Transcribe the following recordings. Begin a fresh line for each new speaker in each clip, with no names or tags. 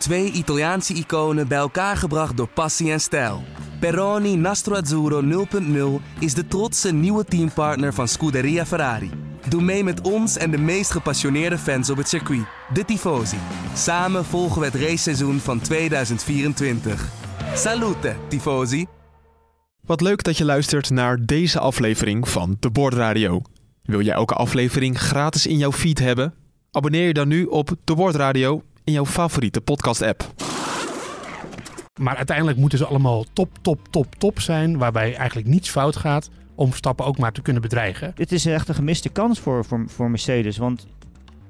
Twee Italiaanse iconen bij elkaar gebracht door passie en stijl. Peroni Nastro Azzurro 0.0 is de trotse nieuwe teampartner van Scuderia Ferrari. Doe mee met ons en de meest gepassioneerde fans op het circuit, de Tifosi. Samen volgen we het raceseizoen van 2024. Salute, Tifosi!
Wat leuk dat je luistert naar deze aflevering van De Bordradio. Wil jij elke aflevering gratis in jouw feed hebben? Abonneer je dan nu op De Bordradio in jouw favoriete podcast-app.
Maar uiteindelijk moeten ze allemaal top, top, top, top zijn. Waarbij eigenlijk niets fout gaat om Verstappen ook maar te kunnen bedreigen.
Het is echt een gemiste kans voor, voor, voor Mercedes. Want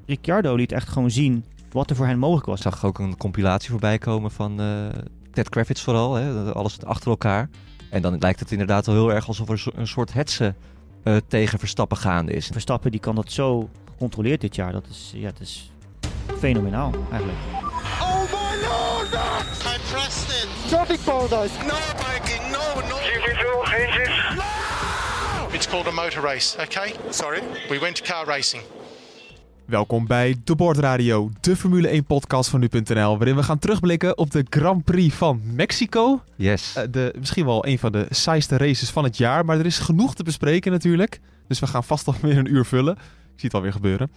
Ricciardo liet echt gewoon zien wat er voor hen mogelijk was.
Ik zag ook een compilatie voorbij komen van uh, Ted Kravitz vooral. Hè, alles achter elkaar. En dan lijkt het inderdaad wel heel erg alsof er een soort hetze uh, tegen Verstappen gaande is.
Verstappen die kan dat zo gecontroleerd dit jaar. Dat is, ja, het is fenomenaal eigenlijk.
Oh my lord! I pressed it!
Traffic paradise!
No biking, no, no!
GP2, engines!
No!
It's called a motor race, okay?
Sorry?
We went to car racing.
Welkom bij De Bordradio, de Formule 1 podcast van nu.nl, waarin we gaan terugblikken op de Grand Prix van Mexico.
Yes.
Uh, de, misschien wel een van de saaiste races van het jaar, maar er is genoeg te bespreken natuurlijk. Dus we gaan vast nog weer een uur vullen. Ik zie het alweer gebeuren.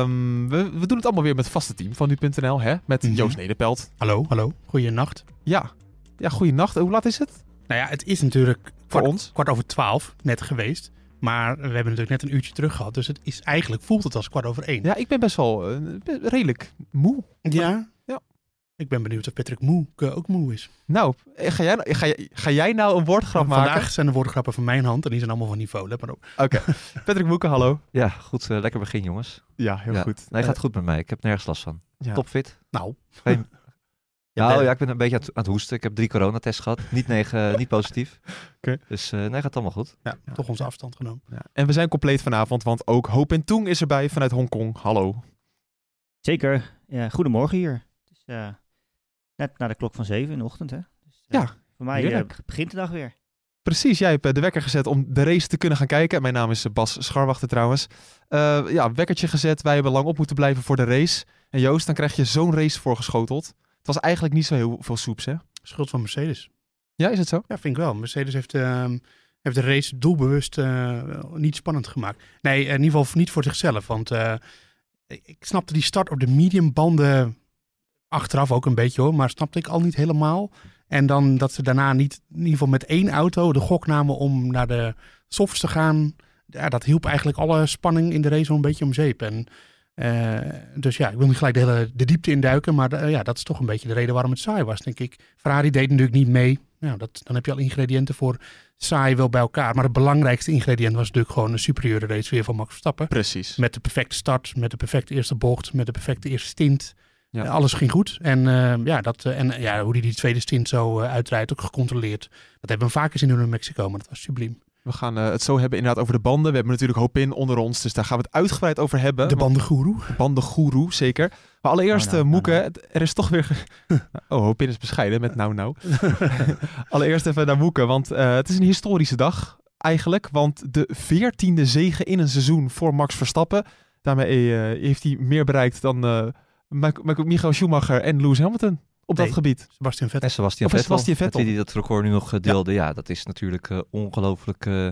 Um, we, we, doen het allemaal weer met het vaste team van nu.nl, hè? Met mm -hmm. Joost Nederpelt.
Hallo, hallo. Goeienacht.
Ja, ja goeienacht. Hoe laat is het?
Nou ja, het is natuurlijk
voor
kwart,
ons
kwart over twaalf net geweest. Maar we hebben natuurlijk net een uurtje terug gehad. Dus het is eigenlijk voelt het als kwart over één.
Ja, ik ben best wel uh, redelijk moe.
Ja?
Ja.
Ik ben benieuwd of Patrick Moe ook moe is.
Nou, ga jij, ga, jij, ga jij nou een woordgrap
Vandaag
maken?
Vandaag zijn de woordgrappen van mijn hand en die zijn allemaal van niveau. Let maar op.
Oké. Okay. Patrick Moeke, hallo.
Ja, goed. Uh, lekker begin, jongens.
Ja, heel
ja.
goed.
Nee, gaat goed met mij. Ik heb nergens last van. Ja. Topfit.
Nou.
Geen... Nou ja, ik ben een beetje aan het, aan het hoesten. Ik heb drie coronatests gehad. Niet, negen, niet positief.
Okay.
Dus uh, nee, gaat allemaal goed.
Ja, ja, toch onze afstand genomen.
Ja. En we zijn compleet vanavond, want ook Hoop en Toeng is erbij vanuit Hongkong. Hallo.
Zeker. Ja, goedemorgen hier. Dus, uh, net na de klok van zeven in de ochtend, hè? Dus,
uh, ja.
Voor mij begint de dag weer.
Precies, jij hebt de wekker gezet om de race te kunnen gaan kijken. Mijn naam is Bas Scharwachter trouwens. ja, wekkertje gezet. Wij hebben lang op moeten blijven voor de race. En Joost, dan krijg je zo'n race voorgeschoteld. Het was eigenlijk niet zo heel veel soeps, hè?
Schuld van Mercedes.
Ja, is het zo?
Ja, vind ik wel. Mercedes heeft, uh, heeft de race doelbewust uh, niet spannend gemaakt. Nee, in ieder geval niet voor zichzelf. Want uh, ik snapte die start op de medium banden achteraf ook een beetje hoor. Maar snapte ik al niet helemaal. En dan dat ze daarna niet, in ieder geval met één auto, de gok namen om naar de softs te gaan. Ja, dat hielp eigenlijk alle spanning in de race wel een beetje om zeep. En uh, dus ja, ik wil niet gelijk de, hele, de diepte induiken, maar uh, ja, dat is toch een beetje de reden waarom het saai was, denk ik. Ferrari deed natuurlijk niet mee. Nou, dat, dan heb je al ingrediënten voor saai wel bij elkaar. Maar het belangrijkste ingrediënt was natuurlijk gewoon een superieure race weer van Max Verstappen.
Precies.
Met de perfecte start, met de perfecte eerste bocht, met de perfecte eerste stint. Ja. Uh, alles ging goed. En, ja, dat, en ja, hoe hij die tweede stint zo uitrijdt, ook gecontroleerd. Dat hebben we vaker gezien in Mexico, maar dat was subliem.
We gaan uh, het zo hebben inderdaad over de banden. We hebben natuurlijk Hopin onder ons, dus daar gaan we het uitgebreid over hebben.
De bandengoeroe.
De bandengoeroe, zeker. Maar allereerst, oh, nou, uh, Moeke, nou, nou. er is toch weer... oh, Hopin is bescheiden met nou nou. allereerst even naar Moeke, want uh, het is een historische dag eigenlijk. Want de veertiende zege in een seizoen voor Max Verstappen. Daarmee heeft hij meer bereikt dan Michael Schumacher en Lewis Hamilton op nee, dat gebied.
Sebastian Vettel.
En Sebastian
of
Vettel.
Sebastian Vettel.
Die dat record nu nog deelde. Ja, ja dat is natuurlijk uh, ongelooflijk uh,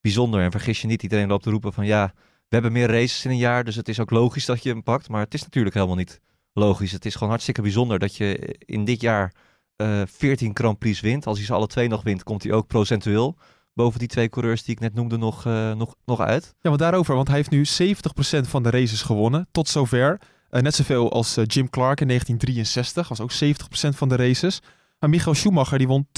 bijzonder. En vergis je niet, iedereen loopt te roepen van ja, we hebben meer races in een jaar, dus het is ook logisch dat je hem pakt. Maar het is natuurlijk helemaal niet logisch. Het is gewoon hartstikke bijzonder dat je in dit jaar uh, 14 Grand Prix wint. Als hij ze alle twee nog wint, komt hij ook procentueel boven die twee coureurs die ik net noemde nog, uh, nog, nog uit.
Ja, want daarover, want hij heeft nu 70% van de races gewonnen tot zover. Uh, net zoveel als uh, Jim Clark in 1963, was ook 70% van de races. Maar Michael Schumacher die won 72%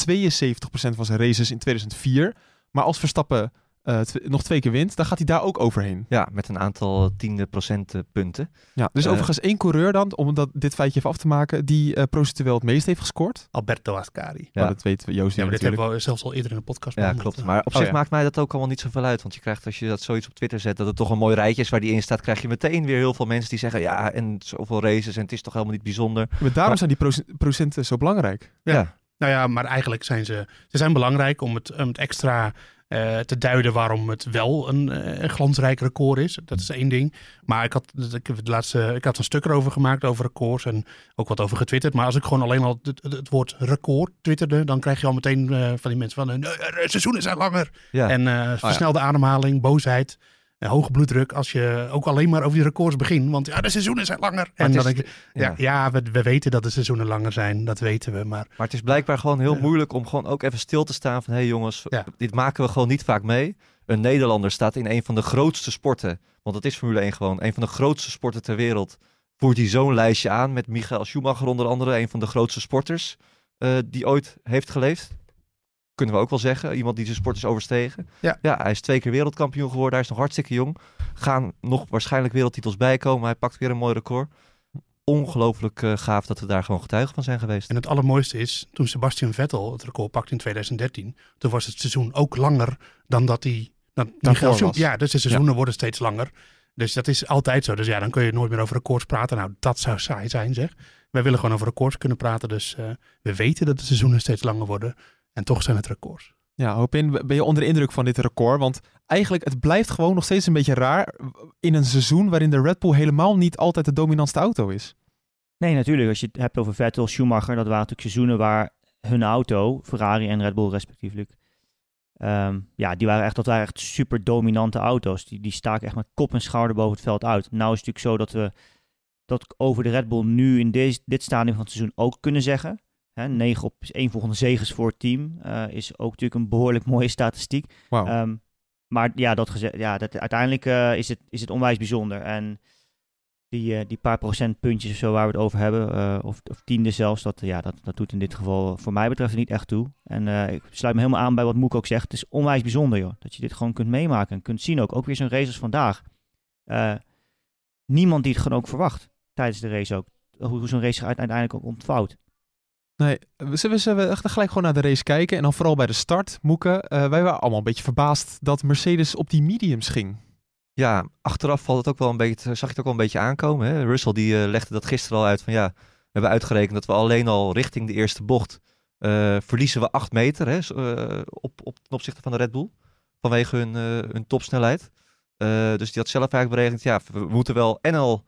van zijn races in 2004. Maar als Verstappen uh, nog twee keer wint, dan gaat hij daar ook overheen.
Ja, met een aantal tiende procentpunten.
Ja, dus overigens één coureur dan, om dat, dit feitje even af te maken, die procentueel het meest heeft gescoord.
Alberto Ascari.
Ja, dat weet Joost
ja, maar
dit
hebben we zelfs al eerder in de podcast
Ja, klopt. Maar op zich oh, ja. maakt mij dat ook allemaal niet zoveel uit. Want je krijgt, als je dat zoiets op Twitter zet, dat het toch een mooi rijtje is waar die in staat, krijg je meteen weer heel veel mensen die zeggen, ja, en zoveel races en het is toch helemaal niet bijzonder.
Maar daarom maar, zijn die proce procenten zo belangrijk.
Ja. ja. Nou ja, maar eigenlijk zijn ze, ze zijn belangrijk om het, om het extra eh, te duiden waarom het wel een, eh, een glansrijk record is. Dat is één ding. Maar ik had, ik, het laatste, ik had een stuk erover gemaakt over records en ook wat over getwitterd. Maar als ik gewoon alleen al het, woord record twitterde, dan krijg je al meteen eh, van die mensen van nee, de seizoenen zijn langer.
Ja.
En eh, versnelde ademhaling, boosheid. Eh, hoge bloeddruk als je ook alleen maar over die records begint. Want ja, de seizoenen zijn langer. En
het
dan
is-
denk ik, ja, ja we, we weten dat de seizoenen langer zijn. Dat weten we. Maar
Maar het is blijkbaar gewoon heel moeilijk om gewoon ook even stil te staan van... hé hey jongens,
Ja.
dit maken we gewoon niet vaak mee. Een Nederlander staat in een van de grootste sporten. Want dat is Formule 1 gewoon. Een van de grootste sporten ter wereld. Voert hij zo'n lijstje aan met Michael Schumacher onder andere. Een van de grootste sporters eh, die ooit heeft geleefd. Kunnen we ook wel zeggen. Iemand die zijn sport is overstegen.
Ja.
ja, hij is twee keer wereldkampioen geworden. Hij is nog hartstikke jong. Gaan nog waarschijnlijk wereldtitels bijkomen. Hij pakt weer een mooi record. Ongelooflijk eh, gaaf dat we daar gewoon getuigen van zijn geweest.
En het allermooiste is, toen Sebastian Vettel het record pakte in 2013, toen was het seizoen ook langer dan dat hij... Dan Schum-
was.
Ja, dus de seizoenen worden steeds langer. Dus dat is altijd zo. Dus ja, dan kun je nooit meer over records praten. Nou, dat zou saai zijn, zeg. Wij willen gewoon over records kunnen praten. Dus eh, we weten dat de seizoenen steeds langer worden. En toch zijn het records.
Ja, hoop in. Ben je onder de indruk van dit record? Want eigenlijk, het blijft gewoon nog steeds een beetje raar in een seizoen waarin de Red Bull helemaal niet altijd de dominantste auto is.
Nee, natuurlijk. Als je het hebt over Vettel, Schumacher, dat waren natuurlijk seizoenen waar hun auto, Ferrari en Red Bull respectievelijk, ehm, ja, die waren echt, dat waren echt super dominante auto's. Die, die staken echt met kop en schouder boven het veld uit. Nou is het natuurlijk zo dat we dat over de Red Bull nu in deze, dit stadium van het seizoen ook kunnen zeggen. Hè, 9 op één volgende zegens voor het team eh, is ook natuurlijk een behoorlijk mooie statistiek. Ehm, maar ja, dat gezegd, ja dat, uiteindelijk eh, is, het, is het onwijs bijzonder. En die, eh, die paar procentpuntjes of zo waar we het over hebben, of, of tiende zelfs, dat, ja, dat, dat doet in dit geval voor mij betreft niet echt toe. En ik sluit me helemaal aan bij wat Moek ook zegt. Het is onwijs bijzonder, joh. Dat je dit gewoon kunt meemaken en kunt zien ook. Ook weer zo'n race als vandaag. Niemand die het gewoon ook verwacht tijdens de race ook. Hoe, hoe zo'n race zich uite- uiteindelijk ook ontvouwt.
Nee, we zullen echt gelijk gewoon naar de race kijken. En dan vooral bij de start, Moeke. eh, wij waren allemaal een beetje verbaasd dat Mercedes op die mediums ging.
Ja, achteraf valt het ook wel een beetje, zag je het ook wel een beetje aankomen. Hè? Russell die eh, legde dat gisteren al uit van ja, we hebben uitgerekend dat we alleen al richting de eerste bocht eh, verliezen we 8 meter hè, op, op ten opzichte van de Red Bull. Vanwege hun, hun topsnelheid. Dus die had zelf eigenlijk berekend, ja, we moeten wel en al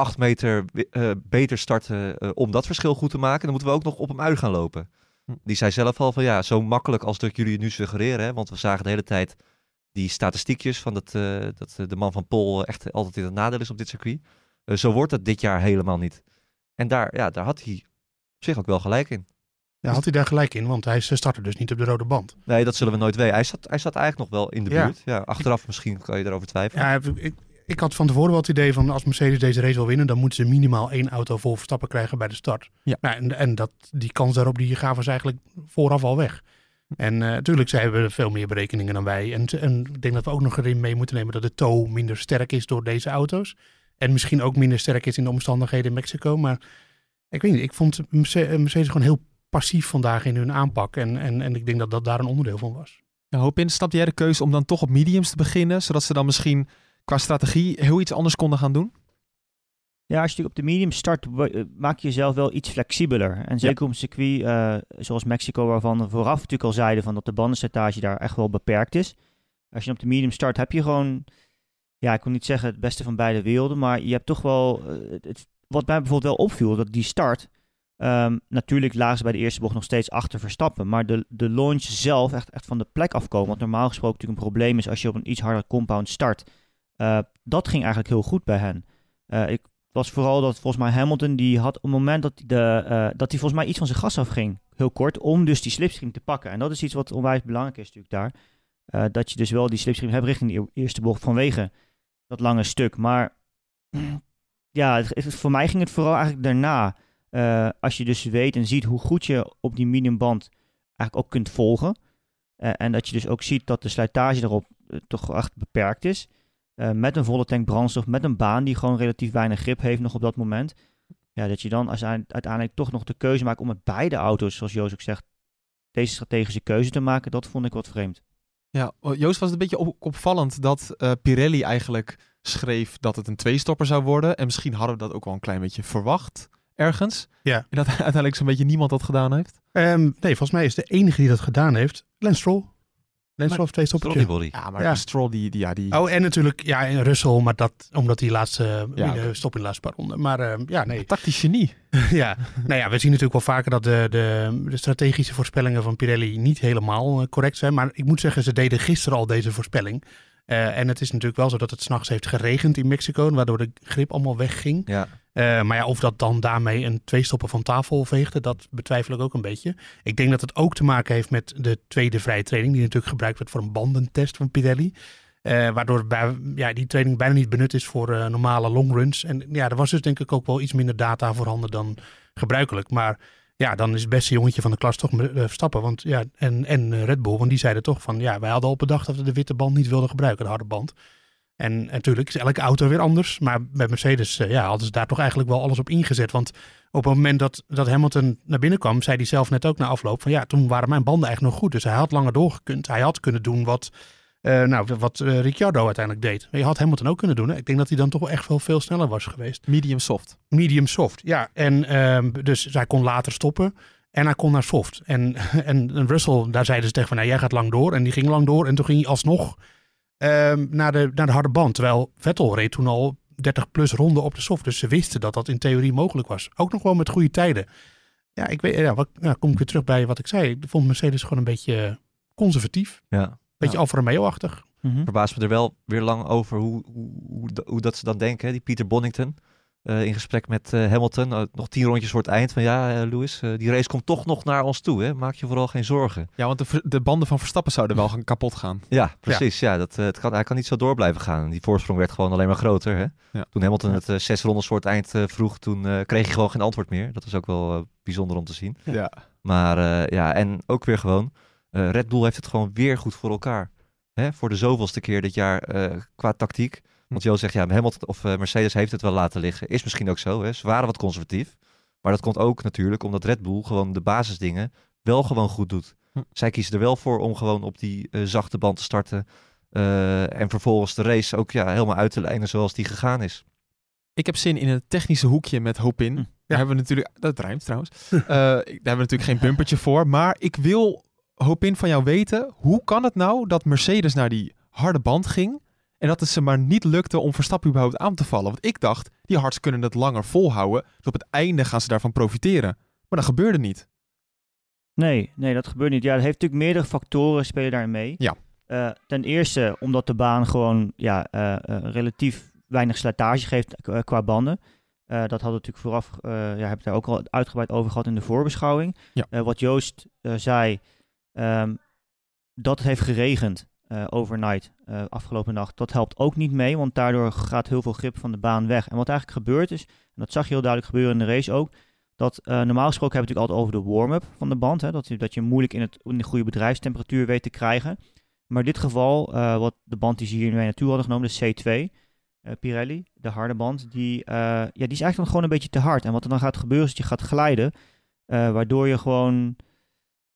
8 meter eh, beter starten eh, om dat verschil goed te maken. Dan moeten we ook nog op hem uit gaan lopen.
Hm.
Die zei zelf al van ja, zo makkelijk als dat jullie nu suggereren. Hè, want we zagen de hele tijd die statistiekjes van dat, eh, dat de man van Pol echt altijd in het nadeel is op dit circuit. Zo wordt het dit jaar helemaal niet. En daar, ja, daar had hij op zich ook wel gelijk in.
Ja, had hij daar gelijk in, want hij startte dus niet op de rode band.
Nee, dat zullen we nooit weten. Hij zat, hij zat eigenlijk nog wel in de buurt. Ja, achteraf misschien kan je erover twijfelen.
Ja, ik, ik had van tevoren wel het idee van als Mercedes deze race wil winnen, dan moeten ze minimaal één auto vol Verstappen krijgen bij de start.
Ja.
Nou, en en dat, die kans daarop die gaven ze eigenlijk vooraf al weg. En natuurlijk, zij hebben veel meer berekeningen dan wij. En, en ik denk dat we ook nog erin mee moeten nemen dat de tow minder sterk is door deze auto's. En misschien ook minder sterk is in de omstandigheden in Mexico. Maar ik weet niet, ik vond Merce- Mercedes gewoon heel passief vandaag in hun aanpak. En, en, en ik denk dat dat daar een onderdeel van was.
Nou, hoop in, snap jij de keuze om dan toch op mediums te beginnen, zodat ze dan misschien qua strategie heel iets anders konden gaan doen?
Ja, als je op de medium start, eh, maak je jezelf wel iets flexibeler. En zeker op een circuit eh, zoals Mexico, waarvan we vooraf natuurlijk al zeiden van dat de bandenstage daar echt wel beperkt is. Als je op de medium start, heb je gewoon, ja, ik wil niet zeggen het beste van beide werelden, maar je hebt toch wel, eh, het, wat mij bijvoorbeeld wel opviel, dat die start, ehm, natuurlijk lagen ze bij de eerste bocht nog steeds achter Verstappen, maar de, de launch zelf echt, echt van de plek afkomen, wat normaal gesproken natuurlijk een probleem is als je op een iets harder compound start, eh, dat ging eigenlijk heel goed bij hen. Eh, ik was vooral dat volgens mij Hamilton die had op het moment dat, de, eh, dat hij volgens mij iets van zijn gas afging, heel kort, om dus die slipstream te pakken. En dat is iets wat onwijs belangrijk is natuurlijk daar. Dat je dus wel die slipstream hebt richting de e- eerste bocht vanwege dat lange stuk. Maar ja, voor mij ging het vooral eigenlijk daarna. Als je dus weet en ziet hoe goed je op die mediumband eigenlijk ook kunt volgen. En dat je dus ook ziet dat de slijtage erop toch echt beperkt is. Eh, met een volle tank brandstof, met een baan die gewoon relatief weinig grip heeft nog op dat moment. Ja, dat je dan als uiteindelijk toch nog de keuze maakt om met beide auto's, zoals Joost ook zegt, deze strategische keuze te maken, dat vond ik wat vreemd.
Ja, oh, Joost was het een beetje op- opvallend dat eh, Pirelli eigenlijk schreef dat het een tweestopper zou worden. En misschien hadden we dat ook wel een klein beetje verwacht ergens.
Ja.
En dat uiteindelijk zo'n beetje niemand dat gedaan heeft.
Ehm, nee, volgens mij is de enige die dat gedaan heeft Lance Stroll. Twee.
Sorry,
Ja, maar
Ja.
Stroll, die, die, ja, die...
Oh, en natuurlijk, ja, en Russell, maar dat omdat die laatste
Ja,
eh,
oké.
stop in de laatste paar ronden. Maar eh, ja, nee.
Tactisch genie.
ja. Nou ja, we zien natuurlijk wel vaker dat de, de, de strategische voorspellingen van Pirelli niet helemaal eh, correct zijn. Maar ik moet zeggen, ze deden gisteren al deze voorspelling. Eh, en het is natuurlijk wel zo dat het s'nachts heeft geregend in Mexico, waardoor de grip allemaal wegging.
Ja,
Eh, maar ja, of dat dan daarmee een tweestoppen van tafel veegde, dat betwijfel ik ook een beetje. Ik denk dat het ook te maken heeft met de tweede vrije training, die natuurlijk gebruikt werd voor een bandentest van Pirelli. Eh, waardoor bij, ja, die training bijna niet benut is voor normale longruns. En ja, er was dus denk ik ook wel iets minder data voorhanden dan gebruikelijk. Maar ja, dan is het beste jongetje van de klas toch eh, Verstappen. Want, ja, en, en eh, Red Bull, want die zeiden toch van... Ja, wij hadden al bedacht dat we de witte band niet wilden gebruiken, de harde band. En natuurlijk is elke auto weer anders. Maar bij Mercedes eh, ja, hadden ze daar toch eigenlijk wel alles op ingezet. Want op het moment dat, dat Hamilton naar binnen kwam, zei hij zelf net ook na afloop van ja, toen waren mijn banden eigenlijk nog goed. Dus hij had langer doorgekund. Hij had kunnen doen wat, eh, nou, wat eh, Ricciardo uiteindelijk deed. Je had Hamilton ook kunnen doen. Hè? Ik denk dat hij dan toch wel echt wel veel sneller was geweest.
Medium soft.
Medium soft, ja. En ehm, dus hij kon later stoppen. En hij kon naar soft. En, en, en Russell, daar zeiden ze tegen van, nou, jij gaat lang door. En die ging lang door. En toen ging hij alsnog ehm, naar, de, naar de harde band. Terwijl Vettel reed toen al 30 plus ronden op de soft. Dus ze wisten dat dat in theorie mogelijk was. Ook nog wel met goede tijden. Ja, ik weet, ja, wat, ja, kom ik weer terug bij wat ik zei. Ik vond Mercedes gewoon een beetje conservatief.
ja.
Beetje Alfa Romeo-achtig.
Verbaast me er wel weer lang over hoe, hoe, hoe, hoe dat ze dan denken. Hè? Die Pieter Bonington eh, in gesprek met eh, Hamilton. eh, nog tien rondjes voor het eind. Van ja, eh, Lewis, die race komt toch nog naar ons toe. Hè? Maak je vooral geen zorgen.
Ja, want de, de banden van Verstappen zouden wel gaan kapot gaan.
Ja, precies. Ja. dat, het kan, hij kan niet zo door blijven gaan. Die voorsprong werd gewoon alleen maar groter. Hè?
Ja.
Toen Hamilton het eh, zes rondes voor het eind eh, vroeg, toen eh, kreeg hij gewoon geen antwoord meer. Dat was ook wel eh, bijzonder om te zien.
Ja.
Maar eh, ja, en ook weer gewoon, eh, Red Bull heeft het gewoon weer goed voor elkaar. Hè? Voor de zoveelste keer dit jaar eh, qua tactiek. Want Jo zegt, ja, Hamilton of eh, Mercedes heeft het wel laten liggen. Is misschien ook zo. Hè? Ze waren wat conservatief. Maar dat komt ook natuurlijk omdat Red Bull gewoon de basisdingen wel gewoon goed doet.
Hm.
Zij kiezen er wel voor om gewoon op die eh, zachte band te starten. eh, en vervolgens de race ook ja, helemaal uit te lijnen zoals die gegaan is.
Ik heb zin in een technische hoekje met Hopin.
Hm.
Daar hebben we natuurlijk... Dat rijmt trouwens. Eh, daar hebben we natuurlijk geen bumpertje voor. Maar ik wil, Hopin, van jou weten... Hoe kan het nou dat Mercedes naar die harde band ging... en dat het ze maar niet lukte om Verstappen überhaupt aan te vallen? Want ik dacht, die hards kunnen het langer volhouden. Dus op het einde gaan ze daarvan profiteren. Maar dat gebeurde niet.
Nee, nee, dat gebeurt niet. Ja, er heeft natuurlijk meerdere factoren spelen daarin mee.
Ja.
Eh, ten eerste omdat de baan gewoon ja, eh, eh, relatief weinig slijtage geeft qua banden. Dat hadden we natuurlijk vooraf, ja, heb ik daar ook al uitgebreid over gehad in de voorbeschouwing.
Ja.
Wat Joost zei, ehm, dat het heeft geregend eh, overnight eh, afgelopen nacht. Dat helpt ook niet mee, want daardoor gaat heel veel grip van de baan weg. En wat eigenlijk gebeurt is, en dat zag je heel duidelijk gebeuren in de race ook, dat eh, normaal gesproken hebben we natuurlijk altijd over de warm-up van de band. Hè, dat, je, dat je moeilijk in, het, in de goede bedrijfstemperatuur weet te krijgen. Maar in dit geval, wat de band die ze hier mee naartoe hadden genomen, de C2, eh, Pirelli, de harde band, die, ja, die is eigenlijk gewoon een beetje te hard. En wat er dan gaat gebeuren is dat je gaat glijden, waardoor je gewoon,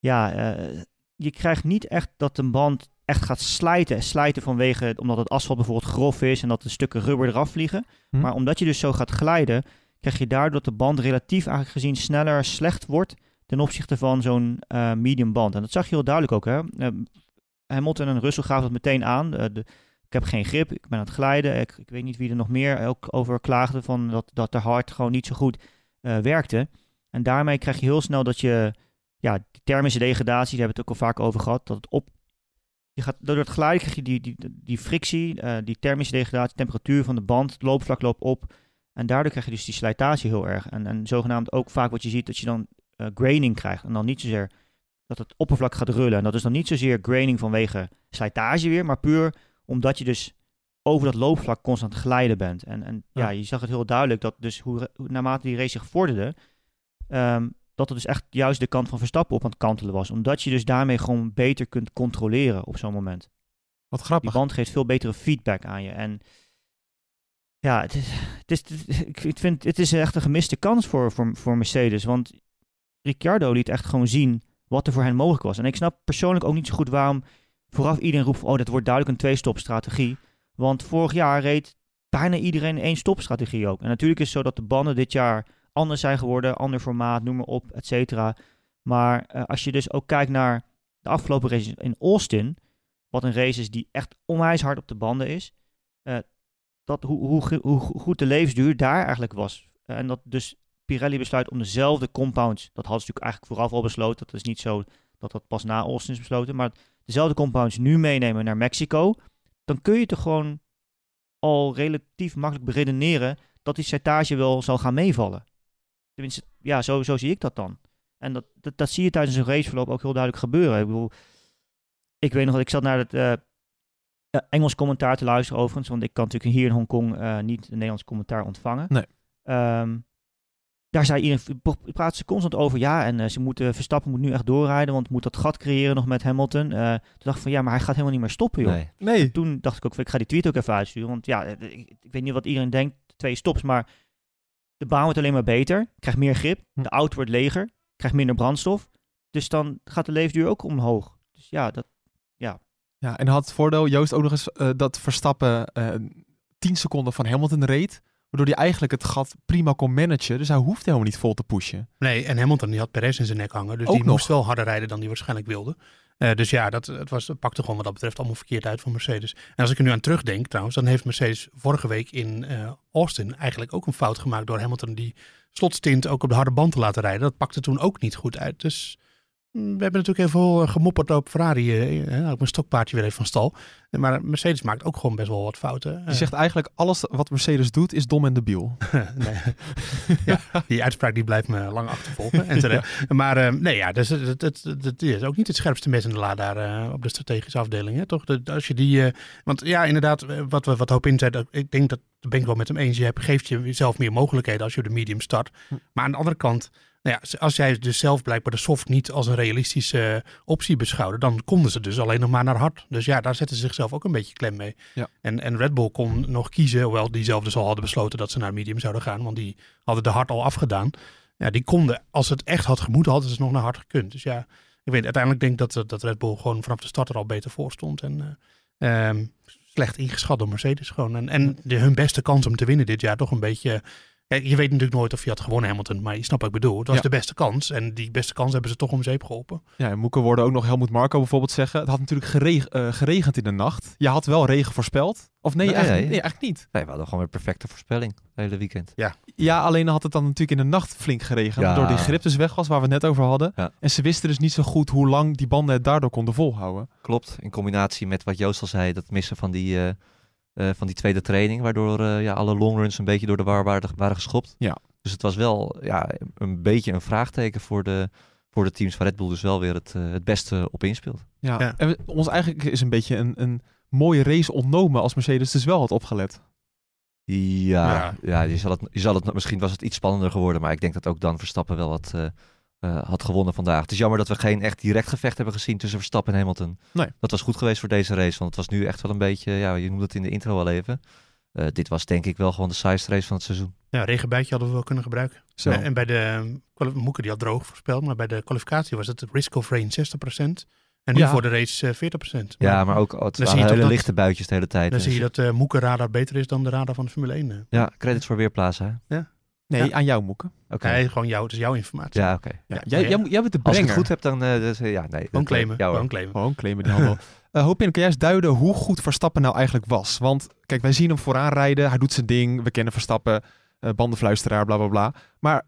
ja, eh, je krijgt niet echt dat een band echt gaat slijten. Slijten vanwege, omdat het asfalt bijvoorbeeld grof is en dat de stukken rubber eraf vliegen.
Hm.
Maar omdat je dus zo gaat glijden, krijg je daardoor dat de band relatief eigenlijk gezien sneller slecht wordt ten opzichte van zo'n eh, medium band. En dat zag je heel duidelijk ook. Hè? Eh, Hamilton en Russell gaven dat meteen aan. De, ik heb geen grip, ik ben aan het glijden. Ik, ik weet niet wie er nog meer ook over klaagde van dat, dat de hard gewoon niet zo goed werkte. En daarmee krijg je heel snel dat je, ja, die thermische degradatie, daar hebben we het ook al vaak over gehad, dat het op, je gaat, door het glijden krijg je die, die, die frictie, eh, die thermische degradatie, temperatuur van de band, het loopvlak loopt op. En daardoor krijg je dus die slijtage heel erg. En, en zogenaamd ook vaak wat je ziet, dat je dan eh, graining krijgt. En dan niet zozeer dat het oppervlak gaat rullen. En dat is dan niet zozeer graining vanwege slijtage weer, maar puur omdat je dus over dat loopvlak constant glijden bent. En, en ja.
Ja.
je zag het heel duidelijk dat dus hoe, hoe- naarmate die race zich vorderde, ehm, dat het dus echt juist de kant van Verstappen op aan het kantelen was. Omdat je dus daarmee gewoon beter kunt controleren op zo'n moment.
Wat
Die
grappig.
band geeft veel betere feedback aan je. En ja, het is, het is, ik vind het is echt een gemiste kans voor, voor, voor Mercedes. Want Ricciardo liet echt gewoon zien wat er voor hen mogelijk was. En ik snap persoonlijk ook niet zo goed waarom vooraf iedereen roept: van, oh, dat wordt duidelijk een twee-stop-strategie. Want vorig jaar reed bijna iedereen één stopstrategie ook. En natuurlijk is het zo dat de banden dit jaar anders zijn geworden, ander formaat, noem maar op, et cetera. Maar eh, als je dus ook kijkt naar de afgelopen race in Austin, wat een race is die echt onwijs hard op de banden is, eh, dat hoe, hoe, hoe go- goed de levensduur daar eigenlijk was. Eh, en dat dus Pirelli besluit om dezelfde compounds, dat hadden ze natuurlijk eigenlijk vooraf al besloten, dat is niet zo dat dat pas na Austin is besloten, maar dezelfde compounds nu meenemen naar Mexico, dan kun je toch gewoon al relatief makkelijk beredeneren dat die slijtage wel zal gaan meevallen. Tenminste, ja, zo, zo zie ik dat dan. En dat, dat, dat zie je tijdens een raceverloop ook heel duidelijk gebeuren. Ik bedoel, ik weet nog dat ik zat naar het eh, eh, Engels commentaar te luisteren overigens, want ik kan natuurlijk hier in Hongkong eh niet een Nederlands commentaar ontvangen.
Nee.
Ehm, daar zei iedereen, praten ze constant over, ja, en eh, ze moeten, Verstappen moet nu echt doorrijden, want moet dat gat creëren nog met Hamilton. Eh, toen dacht ik van, ja, maar hij gaat helemaal niet meer stoppen, joh.
Nee.
Nee.
Toen dacht ik ook, ik ga die tweet ook even uitsturen, want ja, ik, ik weet niet wat iedereen denkt, twee stops, maar de baan wordt alleen maar beter, krijgt meer grip,
Hm.
de auto wordt leger, krijgt minder brandstof, dus dan gaat de levensduur ook omhoog. Dus ja, dat,
Ja, en had het voordeel, Joost, ook nog eens eh, dat Verstappen eh 10 seconden van Hamilton reed. Waardoor hij eigenlijk het gat prima kon managen. Dus hij hoeft helemaal niet vol te pushen.
Nee, en Hamilton die had Perez in zijn nek hangen. Dus
Ook
die
nog.
moest wel harder rijden dan die waarschijnlijk wilde. Eh, dus ja, dat, het, was, het pakte gewoon wat dat betreft allemaal verkeerd uit voor Mercedes. En als ik er nu aan terugdenk trouwens, dan heeft Mercedes vorige week in eh, Austin eigenlijk ook een fout gemaakt door Hamilton die slotstint ook op de harde band te laten rijden. Dat pakte toen ook niet goed uit. Dus we hebben natuurlijk heel veel eh, gemopperd op Ferrari. eh, eh, ook mijn stokpaardje weer even van stal. Maar Mercedes maakt ook gewoon best wel wat fouten.
Je zegt eigenlijk alles wat Mercedes doet is dom en debiel.
nee. ja, die uitspraak die blijft me lang achtervolgen. En. Maar nee, ja, dus het, het, is ook niet het scherpste mes in de la daar op de strategische afdeling. Hè, toch? Dat als je die, want ja, inderdaad, wat, we- wat Hoop in zei, dat- ik denk dat, daar ben ik wel met hem eens. Je hebt, geeft jezelf meer mogelijkheden als je de medium start.
Hm.
Maar aan de andere kant, nou ja, als jij dus zelf blijkbaar de soft niet als een realistische eh, optie beschouwde, dan konden ze dus alleen nog maar naar hard. Dus ja, daar zetten ze zichzelf ook een beetje klem mee.
Ja.
En, en Red Bull kon nog kiezen, hoewel die zelf dus al hadden besloten dat ze naar medium zouden gaan, want die hadden de hard al afgedaan. Ja, die konden, als het echt had gemoeten, hadden ze nog naar hard gekund. Dus ja, ik weet, uiteindelijk denk ik dat, dat Red Bull gewoon vanaf de start er al beter voor stond. En eh, ehm, slecht ingeschat door Mercedes gewoon. En, en de, hun beste kans om te winnen dit jaar toch een beetje... Ja, je weet natuurlijk nooit of je had gewonnen Hamilton, maar je snapt wat ik bedoel. Het was
Ja.
de beste kans en die beste kans hebben ze toch om zeep geholpen.
Ja, en Moeke worden ook nog Helmoet Marco bijvoorbeeld zeggen. Het had natuurlijk gereg- eh, geregend in de nacht. Je had wel regen voorspeld. Of nee,
Nee,
eigenlijk,
nee.
nee, eigenlijk niet.
Nee, we hadden gewoon weer perfecte voorspelling het hele weekend.
Ja, alleen had het dan natuurlijk in de nacht flink geregend.
Ja.
Waardoor die grip dus weg was, waar we het net over hadden.
Ja.
En ze wisten dus niet zo goed hoe lang die banden het daardoor konden volhouden.
Klopt, in combinatie met wat Joost al zei, dat missen van die, eh, van die tweede training, waardoor eh, ja, alle longruns een beetje door de war waren, waren geschopt.
Ja.
Dus het was wel ja, een beetje een vraagteken voor de, voor de teams waar Red Bull dus wel weer het, eh, het beste op inspeelt.
Ja.
Ja.
En we- ons eigenlijk is een beetje een, een mooie race ontnomen als Mercedes dus wel had opgelet.
Ja,
Ja.
ja. je, zal het, je zal het, misschien was het iets spannender geworden, maar ik denk dat ook dan Verstappen wel wat eh, eh, had gewonnen vandaag. Het is jammer dat we geen echt direct gevecht hebben gezien tussen Verstappen en Hamilton.
Nee.
Dat was goed geweest voor deze race, want het was nu echt wel een beetje, ja, je noemde het in de intro al even. Eh, dit was denk ik wel gewoon de saaiste race van het seizoen.
Ja, regenbuitje hadden we wel kunnen gebruiken.
Zo.
En, en bij de Moeke die had droog voorspeld, maar bij de kwalificatie was het risk of rain 60%. En nu
Ja.
voor de race eh, 40%.
Ja, maar ook het
dan zie je
hele
dat-
lichte buitjes de hele tijd.
Dan
En
zie je dat eh Moeke radar beter is dan de radar van de Formule 1. eh.
Ja, credits voor Weerplaza. hè?
Nee,
Ja.
aan jou, Moeke.
Oké.
Nee, gewoon jou, het is jouw informatie.
Ja, oké.
Ja,
Ja,
jij, jij, moet- jij bent de
Als ik
brenger.
het goed heb, dan... eh, dus, eh, ja, nee.
Gewoon
eh,
claimen. gewoon claimen.
Gewoon claimen die handel. Hopin, kan jij eens duiden hoe goed Verstappen nou eigenlijk was? Want kijk, wij zien hem vooraan rijden. Hij doet zijn ding. We kennen Verstappen, eh bandenfluisteraar, bla bla bla. Maar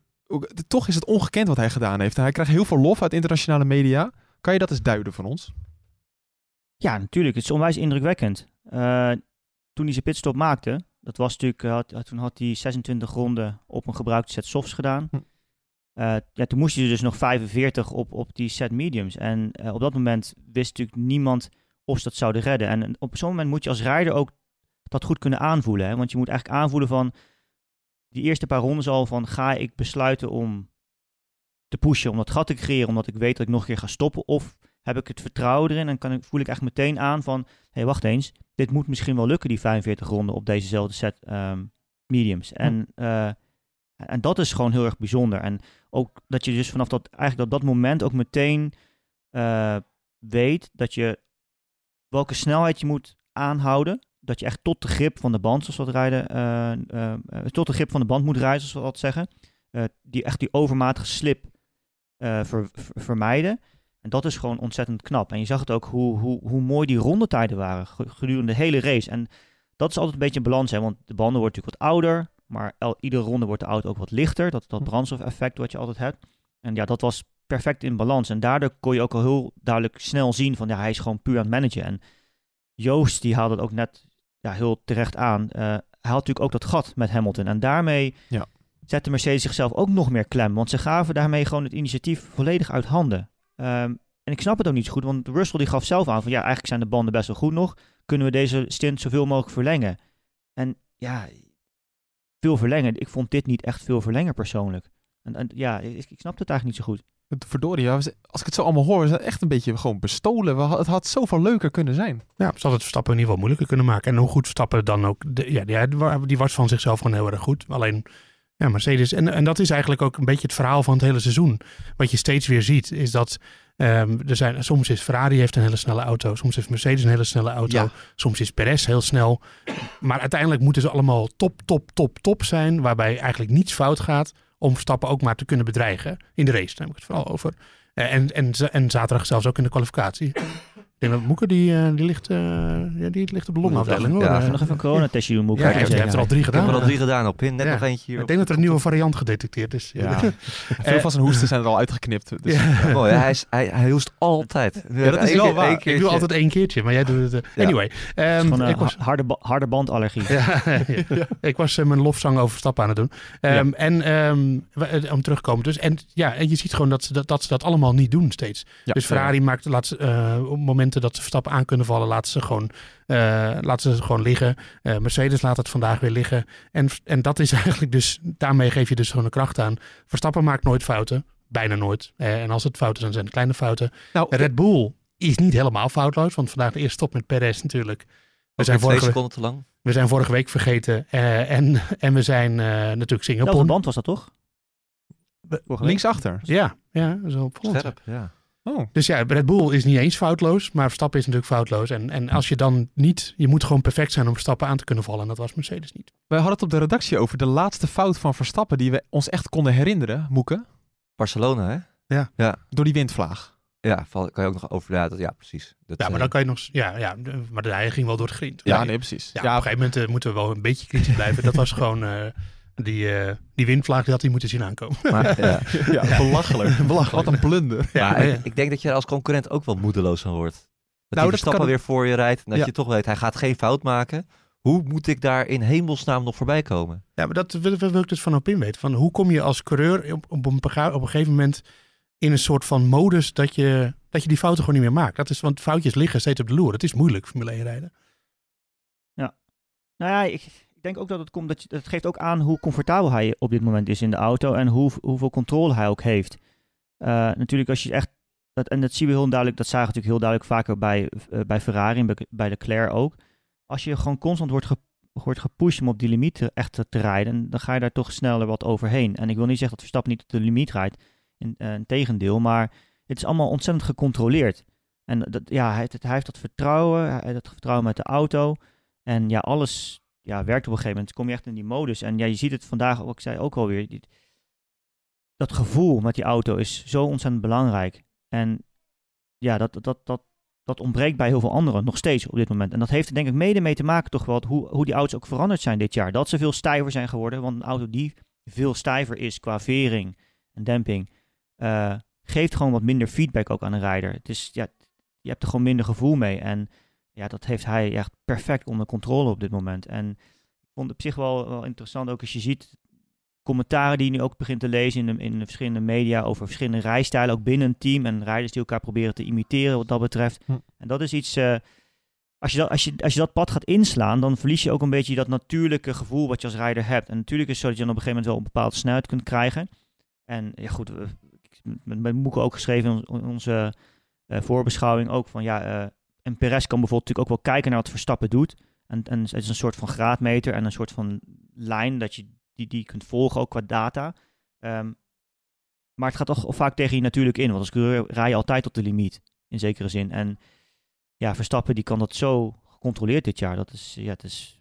toch is het ongekend wat hij gedaan heeft. En hij krijgt heel veel lof uit internationale media. Kan je dat eens duiden van ons?
Ja, natuurlijk. Het is onwijs indrukwekkend. Eh, toen hij zijn pitstop maakte, dat was natuurlijk, eh, had, toen had hij 26 ronden op een gebruikte set softs gedaan.
Hm.
Eh, ja, toen moest hij dus nog 45 op, op die set mediums. En eh, op dat moment wist natuurlijk niemand of ze dat zouden redden. En, en op zo'n moment moet je als rijder ook dat goed kunnen aanvoelen. Hè? Want je moet eigenlijk aanvoelen van die eerste paar rondes al van ga ik besluiten om te pushen, om dat gat te creëren, omdat ik weet dat ik nog een keer ga stoppen. Of heb ik het vertrouwen erin en kan ik, voel ik echt meteen aan van, hé hey, wacht eens, dit moet misschien wel lukken die 45 ronden op dezezelfde set ehm, mediums. En, eh, en dat is gewoon heel erg bijzonder. En ook dat je dus vanaf dat, eigenlijk op dat moment ook meteen eh, weet dat je welke snelheid je moet aanhouden. Dat je echt tot de grip van de band, zoals we dat rijden, eh, tot de grip van de band moet rijden, zoals we dat zeggen. Die echt die overmatige slip ver- ver- vermijden. En dat is gewoon ontzettend knap. En je zag het ook hoe, hoe, hoe mooi die rondetijden waren ge- gedurende de hele race. En dat is altijd een beetje een balans, hè, want de banden worden natuurlijk wat ouder, maar el, iedere ronde wordt de auto ook wat lichter. Dat, dat brandstofeffect wat je altijd hebt. En ja, dat was perfect in balans. En daardoor kon je ook al heel duidelijk snel zien van ja, hij is gewoon puur aan het managen. En Joost die haalde het ook net ja, heel terecht aan. Eh, hij had natuurlijk ook dat gat met Hamilton. En daarmee
Ja.
zette Mercedes zichzelf ook nog meer klem. Want ze gaven daarmee gewoon het initiatief volledig uit handen. Ehm, en ik snap het ook niet zo goed, want Russell die gaf zelf aan van ja, eigenlijk zijn de banden best wel goed nog. Kunnen we deze stint zoveel mogelijk verlengen? En ja, veel verlengen. Ik vond dit niet echt veel verlengen persoonlijk. En, en ja, ik, ik snap het eigenlijk niet zo goed.
Verdorie, als ik het zo allemaal hoor, is het echt een beetje gewoon bestolen. Het had zoveel leuker kunnen zijn.
Ja, ze had het Verstappen in ieder geval moeilijker kunnen maken. En hoe goed Verstappen dan ook... De, ja, die, die was van zichzelf gewoon heel erg goed. Alleen, ja, Mercedes... En, en dat is eigenlijk ook een beetje het verhaal van het hele seizoen. Wat je steeds weer ziet, is dat... ehm, er zijn, soms is Ferrari heeft een hele snelle auto. Soms heeft Mercedes een hele snelle auto.
Ja.
Soms is Perez heel snel. Maar uiteindelijk moeten ze allemaal top, top, top, top zijn. Waarbij eigenlijk niets fout gaat om Verstappen ook maar te kunnen bedreigen. In de race, daar heb ik het vooral over. Eh, en, en, en zaterdag zelfs ook in de kwalificatie. Ik denk dat Moeke, die, eh, die, ligt, eh, ja, die ligt de ballonafdeling. hoor.
Ja,
Eh,
Even nog even een coronatestje doen, moet ik
ja,
zeggen.
heeft er al drie
Ik heb
gedaan.
er al drie gedaan op pin. Net
Ja.
nog eentje hier.
Ik denk dat er een nieuwe variant gedetecteerd is.
Ja. Veel van zijn hoesten zijn er al uitgeknipt. Dus
Ja.
Mooi, hij, is, hij, hij hoest altijd.
Ja, dat is wel waar. Ik
Ik doe altijd één keertje, maar jij doet het.
Ja.
Anyway. ehm, ik was,
ha- harde, harde bandallergie.
ja, ik was mijn lofzang over Verstappen aan het doen. Ehm, En ehm, eh, om terug te komen dus. En, ja, en je ziet gewoon dat ze dat, dat, ze dat allemaal niet doen steeds.
Ja.
Dus Ferrari maakt, laat ze, eh, op momenten dat ze Verstappen aan kunnen vallen, laten ze gewoon, eh, laten ze gewoon liggen. Eh, Mercedes laat het vandaag weer liggen. En, en dat is eigenlijk dus, daarmee geef je dus gewoon een kracht aan. Verstappen maakt nooit fouten. Bijna nooit. Eh, en als het fouten zijn, zijn het kleine fouten.
Nou,
Red Bull is niet helemaal foutloos. Want vandaag de eerste stop met Perez natuurlijk. We zijn, vorige,
seconden te lang.
we zijn vorige week vergeten. eh, en, en we zijn eh, natuurlijk Singapore.
band was dat toch? Vorige week?
linksachter.
Ja, ja, wel opvallend.
Scherp, ja.
Oh.
Dus ja, Red Bull is niet eens foutloos, maar Verstappen is natuurlijk foutloos. En, en als je dan niet, je moet gewoon perfect zijn om Verstappen aan te kunnen vallen. En dat was Mercedes niet.
Wij hadden het op de redactie over de laatste fout van Verstappen die we ons echt konden herinneren, Moeke,
Barcelona, hè?
door die windvlaag.
Ja, kan je ook nog over... Ja, dat, ja precies. Dat,
Ja, maar
eh,
dan kan je nog, ja, ja, maar de- hij ging wel door het grind.
Ja,
Ja,
nee, precies.
ja,
Ja,
op een gegeven moment eh, moeten we wel een beetje kritisch blijven. Dat was gewoon eh, die, eh, die windvlaag, die had hij moeten zien aankomen.
maar, ja.
ja, belachelijk.
Belachelijk.
Wat een blunder.
Ja,
maar
ja.
ik, ik denk dat je er als concurrent ook wel moedeloos van wordt. Dat
Nou, dat kan-
weer voor je rijdt. En dat
Ja.
je toch weet, hij gaat geen fout maken. Hoe moet ik daar in hemelsnaam nog voorbij komen?
Ja, maar dat wil, wil ik dus van op in weten. Van hoe kom je als coureur op, op, een, bega- op een gegeven moment in een soort van modus dat je, dat je die fouten gewoon niet meer maakt. Dat is, want foutjes liggen steeds op de loer. Het is moeilijk, Formule 1 rijden.
Nou ja, ik denk ook dat het komt. Dat, je, dat geeft ook aan hoe comfortabel hij op dit moment is in de auto. En hoe, hoeveel controle hij ook heeft. Eh, natuurlijk, als je echt. Dat, en dat zien we heel duidelijk. Dat zagen we natuurlijk heel duidelijk vaker bij, eh, bij Ferrari en bij, bij Leclerc ook. Als je gewoon constant wordt, wordt gepusht om op die limiet echt te, rijden. Dan ga je daar toch sneller wat overheen. En ik wil niet zeggen dat Verstappen niet op de limiet rijdt. In, eh, tegendeel. Maar het is allemaal ontzettend gecontroleerd. En dat, ja, hij, hij heeft dat vertrouwen. Dat vertrouwen met de auto. En ja, alles ja, werkt op een gegeven moment. kom je echt in die modus. En ja, je ziet het vandaag, ook, ik zei ook alweer. Die, dat gevoel met die auto is zo ontzettend belangrijk. En ja, dat, dat, dat, dat ontbreekt bij heel veel anderen nog steeds op dit moment. En dat heeft er denk ik mede mee te maken toch wel hoe, hoe die auto's ook veranderd zijn dit jaar. Dat ze veel stijver zijn geworden. Want een auto die veel stijver is qua vering en demping, eh, geeft gewoon wat minder feedback ook aan een rijder. Het is, ja, je hebt er gewoon minder gevoel mee. En ja, dat heeft hij echt perfect onder controle op dit moment. En ik vond het op zich wel, wel interessant, ook als je ziet commentaren die je nu ook begint te lezen in de, in de verschillende media over verschillende rijstijlen, ook binnen een team en rijders die elkaar proberen te imiteren wat dat betreft.
Hm.
En dat is iets, eh, als, je dat, als, je, als je dat pad gaat inslaan, dan verlies je ook een beetje dat natuurlijke gevoel wat je als rijder hebt. En natuurlijk is het zo dat je dan op een gegeven moment wel een bepaalde snelheid kunt krijgen. En ja goed, we, met, met Moeke ook geschreven in onze eh, voorbeschouwing ook van ja, eh, en Perez kan bijvoorbeeld natuurlijk ook wel kijken naar wat Verstappen doet. En, en het is een soort van graadmeter en een soort van lijn dat je die, die kunt volgen ook qua data. Ehm, maar het gaat toch vaak tegen je natuurlijk in. Want als coureur rij je altijd tot de limiet, in zekere zin. En ja, Verstappen die kan dat zo gecontroleerd dit jaar. Dat is, ja, het is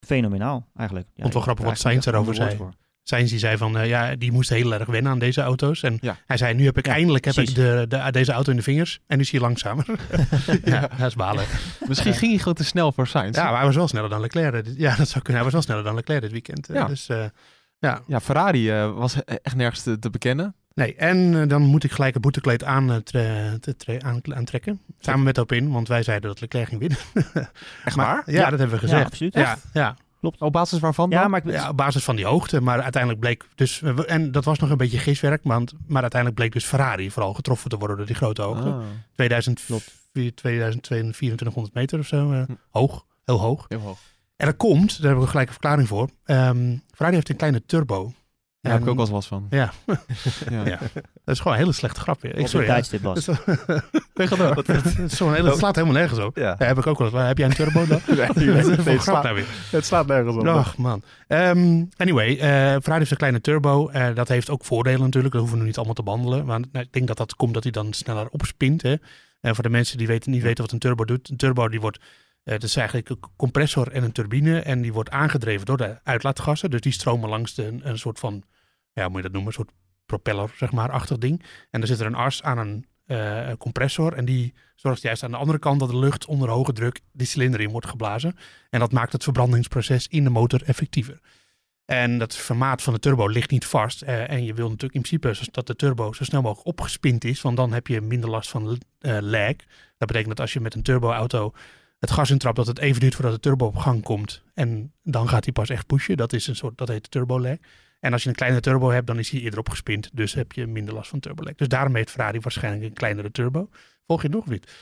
fenomenaal eigenlijk. Ja,
Vond wel grappig wat Sainz erover zei.
voor.
Sainz die zei van, eh, ja, die moest heel erg wennen aan deze auto's. En
Ja.
hij zei, nu heb ik
Ja,
eindelijk heb ik de, de, deze auto in de vingers. En nu is hij langzamer. ja, dat is balen.
Misschien ging hij gewoon te snel voor Sainz.
Ja, maar hij was wel sneller dan Leclerc. dit- Ja, dat zou kunnen. Hij was wel sneller dan Leclerc dit weekend. eh,
Ja.
Dus eh, ja,
Ja, Ferrari eh, was echt nergens te, te bekennen.
nee. En dan moet ik gelijk het boetekleed aan, eh, aantrekken. Samen met Opin, want wij zeiden dat Leclerc ging winnen.
Echt
Maar-
waar?
Ja, dat hebben we
Ja,
gezegd.
absoluut.
Ja, ja.
Op basis waarvan
Ja,
dan?
maar ik,
Ja, op basis van die hoogte. Maar uiteindelijk bleek dus... En dat was nog een beetje giswerk. Want, maar uiteindelijk bleek dus Ferrari vooral getroffen te worden door die grote hoogte.
Ah,
2000, 2200 meter of zo. eh,
Hm.
Hoog. Heel hoog.
heel hoog.
En dat komt, daar hebben we gelijk een verklaring voor. Ehm, Ferrari heeft een kleine turbo.
Daar heb ik ook wel eens last van.
Ja,
Ja.
Ja. dat is gewoon een hele slechte grap. Ik,
op
sorry, ja.
tijdstip was.
Dat
Tegen door.
is zo'n hele- het slaat helemaal nergens op.
Ja.
Ja, heb ik ook wel eens. Heb jij een turbo dan?
Nee,
Dat is
nee,
een
het,
grap
slaat,
nou weer.
het slaat nergens op.
Ach man. Ehm, anyway, eh Ferrari heeft een kleine turbo. Eh, dat heeft ook voordelen natuurlijk. Dat hoeven we nu niet allemaal te behandelen. Maar nou, ik denk dat dat komt dat hij dan sneller opspint. Hè. En voor de mensen die weten, niet weten wat een turbo doet. Een turbo die wordt, eh dat is eigenlijk een compressor en een turbine. En die wordt aangedreven door de uitlaatgassen. Dus die stromen langs de, een soort van, ja, hoe moet je dat noemen? Een soort propeller, zeg maar, achtig ding. En er zit er een as aan een eh, compressor. En die zorgt juist aan de andere kant dat de lucht onder hoge druk die cilinder in wordt geblazen. En dat maakt het verbrandingsproces in de motor effectiever. En dat formaat van de turbo ligt niet vast. eh, en je wil natuurlijk in principe dat de turbo zo snel mogelijk opgespind is. Want dan heb je minder last van eh lag. Dat betekent dat als je met een turboauto het gas intrapt, dat het even duurt voordat de turbo op gang komt. En dan gaat hij pas echt pushen. Dat is een soort, dat heet turbo lag. En als je een kleine turbo hebt, dan is hij eerder opgespind. Dus heb je minder last van turbo lag. Dus daarom heeft Ferrari waarschijnlijk een kleinere turbo. Volg je nog niet?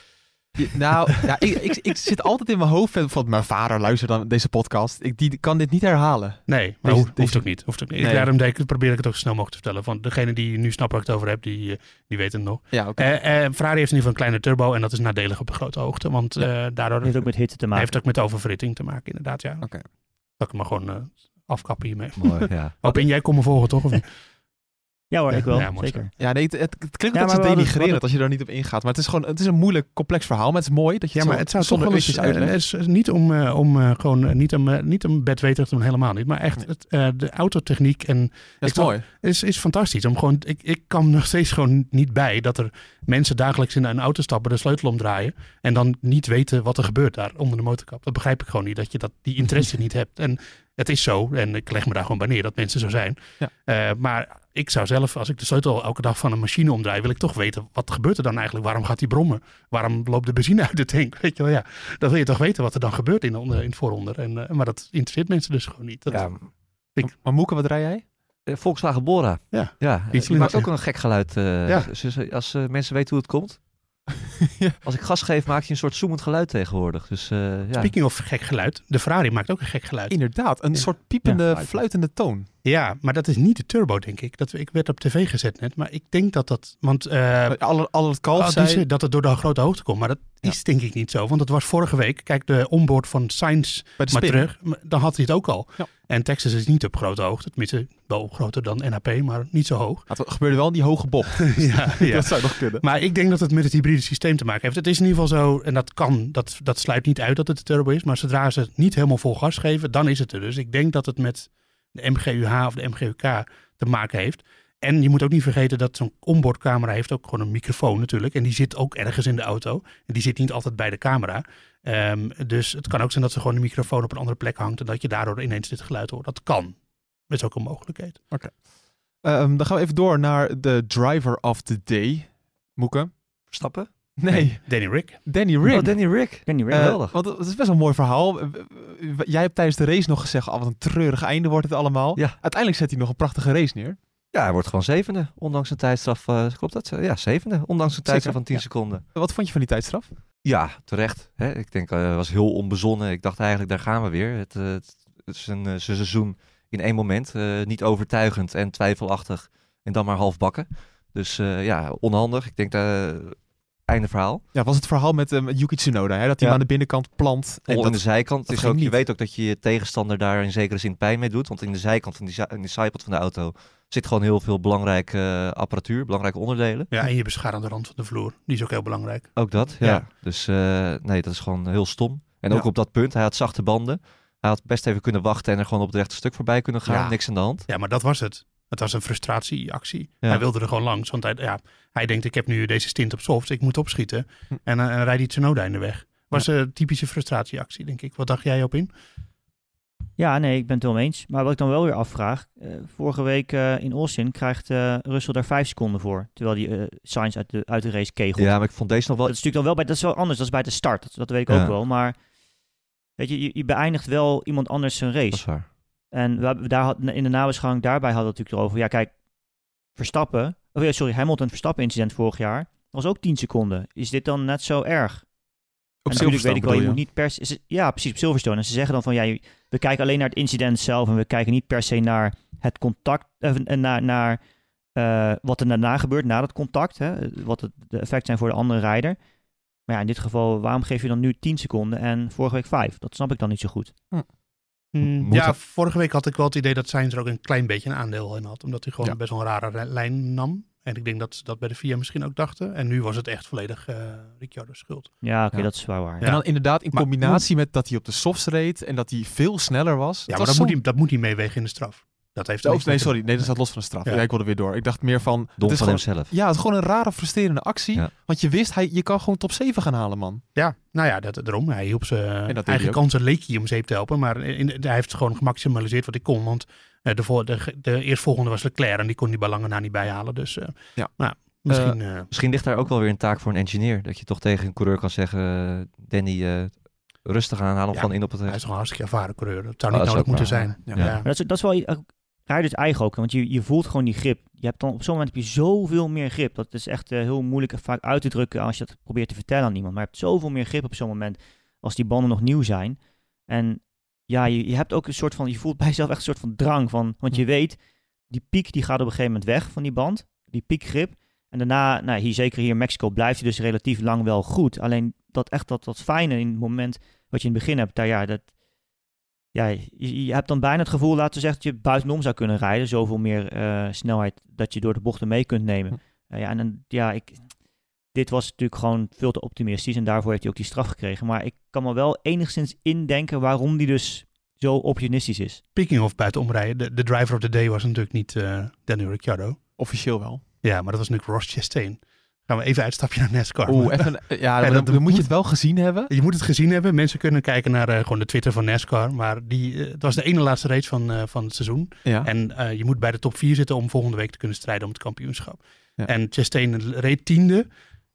Je- Nou, ja, ik, ik, ik zit altijd in mijn hoofd. van mijn vader luistert dan deze podcast. Ik die kan dit niet herhalen.
Nee, maar
Deze-
hoeft,
deze-
hoeft ook niet. Hoeft ook niet.
Nee.
Daarom denk ik, probeer ik het ook zo snel mogelijk te vertellen. Want degene die nu snapt waar ik het over heb, die, eh, die weten het nog.
Ja, oké.
Eh, eh, Ferrari heeft in ieder geval een kleine turbo en dat is nadelig op de grote hoogte. Want eh, daardoor
Het heeft ook met hitte te maken.
heeft het ook met oververhitting te maken, inderdaad. Ja.
Oké.
Dat ik maar gewoon eh, afkappen hiermee.
Mooi, ja.
Jij komt me volgen toch? Of niet?
Ja hoor,
Ja,
ik wel.
ja,
zeker.
Ja, nee, het, het, het klinkt
Ja, hadden-
denigrerend als je daar niet op ingaat. Maar het is gewoon het is een moeilijk, complex verhaal. Maar het is mooi dat je
Ja,
het
maar
zo
het zou toch
zonder
wel eens... eh, is niet om, eh, om eh, gewoon, niet om, niet om bedweterig te doen, helemaal niet. Maar echt het, eh, de autotechniek en
Dat is mooi.
is, is fantastisch. Om gewoon, ik, ik kan nog steeds gewoon niet bij dat er mensen dagelijks in een auto stappen, de sleutel omdraaien en dan niet weten wat er gebeurt daar onder de motorkap. Dat begrijp ik gewoon niet, dat je dat, die interesse niet hebt. En het is zo, en ik leg me daar gewoon bij neer dat mensen zo zijn.
Ja.
Eh, maar ik zou zelf, als ik de sleutel elke dag van een machine omdraai, wil ik toch weten, wat gebeurt er dan eigenlijk? Waarom gaat die brommen? Waarom loopt de benzine uit de tank? Weet je wel, ja. Dan wil je toch weten wat er dan gebeurt in, de onder, in het vooronder. En, eh, maar dat interesseert mensen dus gewoon niet. Dat,
ja
Maar Moeke, wat rij jij?
eh, Volkswagen Bora.
Ja.
ja
Die
maakt ook een gek geluid. eh,
Ja.
als eh, mensen weten hoe het komt.
Ja.
Als ik gas geef, maakt hij een soort zoemend geluid tegenwoordig. Dus eh, ja.
Speaking of gek geluid, de Ferrari maakt ook een gek geluid.
Inderdaad, een
Ja.
soort piepende,
Ja.
fluitende toon.
Ja, maar dat is niet de turbo, denk ik. Dat, ik werd op tv gezet net, maar ik denk dat dat... Want eh,
Al, al het kalf
oh,
zei...
ze- dat het door de grote hoogte komt. Maar dat
Ja.
is denk ik niet zo. Want dat was vorige week. Kijk, de onboard van Sainz
de
maar terug. Dan had hij het ook al.
Ja.
En Texas is niet op grote hoogte. Tenminste, wel groter dan NHP, maar niet zo hoog.
Het gebeurde wel in die hoge bocht.
ja, ja.
Dat zou nog kunnen.
Maar ik denk dat het met het hybride systeem te maken heeft. Het is in ieder geval zo, en dat kan, dat, dat sluit niet uit dat het de turbo is. Maar zodra ze het niet helemaal vol gas geven, dan is het er. Dus ik denk dat het met de MGUH of de MGUK te maken heeft. En je moet ook niet vergeten dat zo'n onboardcamera heeft ook gewoon een microfoon natuurlijk. En die zit ook ergens in de auto. En die zit niet altijd bij de camera. Ehm, dus het kan ook zijn dat ze gewoon de microfoon op een andere plek hangt. En dat je daardoor ineens dit geluid hoort. Dat kan. Dat is ook een mogelijkheid.
Ehm, dan gaan we even door naar de driver of the day. Moeke?
Verstappen?
Nee,
Danny Rick.
Danny Rick.
Oh, Danny Rick.
Kenny Rick.
Geweldig.
want het is best wel een mooi verhaal. Jij hebt tijdens de race nog gezegd, oh, wat een treurig einde wordt het allemaal.
Ja.
Uiteindelijk zet hij nog een prachtige race neer.
Ja, hij wordt gewoon zevende. Ondanks een tijdstraf. eh, klopt dat? Ja, zevende. Ondanks een tijdstraf van 10
ja.
seconden.
Wat vond je van die tijdstraf?
Ja, terecht. Hè? Ik denk, eh, hij was heel onbezonnen. Ik dacht eigenlijk, daar gaan we weer. Het, eh, het, het is een eh, seizoen in één moment. niet overtuigend en twijfelachtig. En dan maar half bakken. Dus ja, onhandig. Ik denk, eh einde verhaal.
Ja, was het verhaal met, eh, met Yuki Tsunoda, hè? dat hij
Ja.
hem aan de binnenkant plant. En
in de zijkant.
dat
is ook, je
niet.
weet ook dat je je tegenstander daar in zekere zin pijn mee doet. Want in de zijkant van die, in de zijpad van de auto zit gewoon heel veel belangrijke eh, apparatuur, belangrijke onderdelen.
Ja, en je beschadigt de rand van de vloer. Die is ook heel belangrijk.
Ook dat, ja.
Ja.
Dus eh, nee, dat is gewoon heel stom. En ook op dat punt, hij had zachte banden. Hij had best even kunnen wachten en er gewoon op het rechte stuk voorbij kunnen gaan.
Ja.
Niks aan de hand.
Ja, maar dat was het. Het was een frustratieactie.
Ja.
Hij wilde er gewoon langs. Want hij, ja, hij denkt, ik heb nu deze stint op soft. Ik moet opschieten.
Hm.
En dan rijdt hij Tsunoda in de weg. Was een typische frustratieactie, denk ik. Wat dacht jij op in?
Ja, nee, ik ben het wel mee eens. Maar wat ik dan wel weer afvraag. eh, vorige week eh, in Austin krijgt eh Russell daar vijf seconden voor. Terwijl die eh Sainz uit de, uit de race kegelt.
Ja, maar ik vond deze nog wel...
Dat is natuurlijk dan wel bij, dat is wel anders. Dat is bij de start. Dat, dat weet ik
Ja.
ook wel. Maar weet je, je, je beëindigt wel iemand anders zijn race. En we, daar had, in de nabeschouwing daarbij hadden we het natuurlijk erover. Ja, kijk, Verstappen, of ja, sorry, Hamilton Verstappen incident vorig jaar was ook 10 seconden. Is dit dan net zo erg?
Op
En natuurlijk weet ik wel, je moet niet per se... Ja, precies, op Silverstone. En ze zeggen dan van, ja, we kijken alleen naar het incident zelf en we kijken niet per se naar het contact, eh, en naar, naar eh, wat er daarna gebeurt, na dat contact, hè, wat het, de effecten zijn voor de andere rijder. Maar ja, in dit geval, waarom geef je dan nu 10 seconden en vorige week 5? Dat snap ik dan niet zo goed.
Mm,
Moet
ja,
het-
vorige week had ik wel het idee dat Sainz er ook een klein beetje een aandeel in had. Omdat hij gewoon
Ja.
best wel een rare re- lijn nam. En ik denk dat ze dat bij de VIA misschien ook dachten. En nu was het echt volledig eh Ricciardo's schuld.
Ja, oké,
Ja.
dat is wel waar.
Ja.
En dan inderdaad in
Maar-
combinatie met dat hij op de softs reed en dat hij veel sneller was.
Ja, maar
was
dat
zo-
moet, hij, dat moet hij meewegen in de straf. Dat heeft
Oh, nee, sorry. Nee, dat staat los van de straf.
Ja.
Ja. ik wilde weer door. Ik dacht meer van...
Dom
het is
van
gewoon,
hemzelf.
Ja, het is gewoon een rare, frustrerende actie.
Ja.
Want je wist, hij, je kan gewoon top 7 gaan halen, man.
Ja, nou ja, dat, daarom. Hij hielp zijn
hij
eigen kansen leek hij om zeep te helpen. Maar in, hij heeft gewoon gemaximaliseerd wat hij kon. Want eh, de, vol- de, de eerstvolgende was Leclerc. En die kon hij bij lange na niet bijhalen. Dus eh,
Ja.
nou, misschien... eh,
Misschien ligt daar ook wel weer een taak voor een engineer. Dat je toch tegen een coureur kan zeggen... Danny, eh, rustig aan, haal hem
Ja,
gewoon in op het
hij is toch een hartstikke ervaren coureur. Dat zou
Oh,
niet
dat is
nodig
ook
moeten
waar.
zijn.
Ja.
Ja.
Dat is, dat is wel uh, rijders eigen ook. Want je, je voelt gewoon die grip. Je hebt dan op zo'n moment heb je zoveel meer grip. Dat is echt eh, heel moeilijk vaak uit te drukken als je dat probeert te vertellen aan iemand. Maar je hebt zoveel meer grip op zo'n moment als die banden nog nieuw zijn. En ja, je, je hebt ook een soort van, je voelt bij jezelf echt een soort van drang van, want je weet, die piek die gaat op een gegeven moment weg van die band, die piekgrip. En daarna, nou hier, zeker hier in Mexico, blijft hij dus relatief lang wel goed. Alleen dat echt dat, dat fijne in het moment wat je in het begin hebt, daar ja, dat, ja, je, je hebt dan bijna het gevoel, laten we zeggen, dat je buitenom zou kunnen rijden. Zoveel meer eh, snelheid dat je door de bochten mee kunt nemen. Eh, ja, en dan, ja, ik, dit was natuurlijk gewoon veel te optimistisch en daarvoor heeft hij ook die straf gekregen. Maar ik kan me wel enigszins indenken waarom die dus zo optimistisch is.
Speaking of buitenom rijden. De, de driver of the day was natuurlijk niet eh Daniel Ricciardo.
Officieel wel.
Ja, maar dat was natuurlijk Ross Chastain. Gaan we even uitstapje naar NASCAR.
Oeh, even... Ja, dan, moet je het wel gezien hebben.
Je moet het gezien hebben. Mensen kunnen kijken naar eh, gewoon de Twitter van NASCAR. Maar die, eh, het was de ene laatste race van, eh, van het seizoen.
Ja.
En je moet bij de top 4 zitten om volgende week te kunnen strijden om het kampioenschap.
Ja.
En Chastain reed tiende.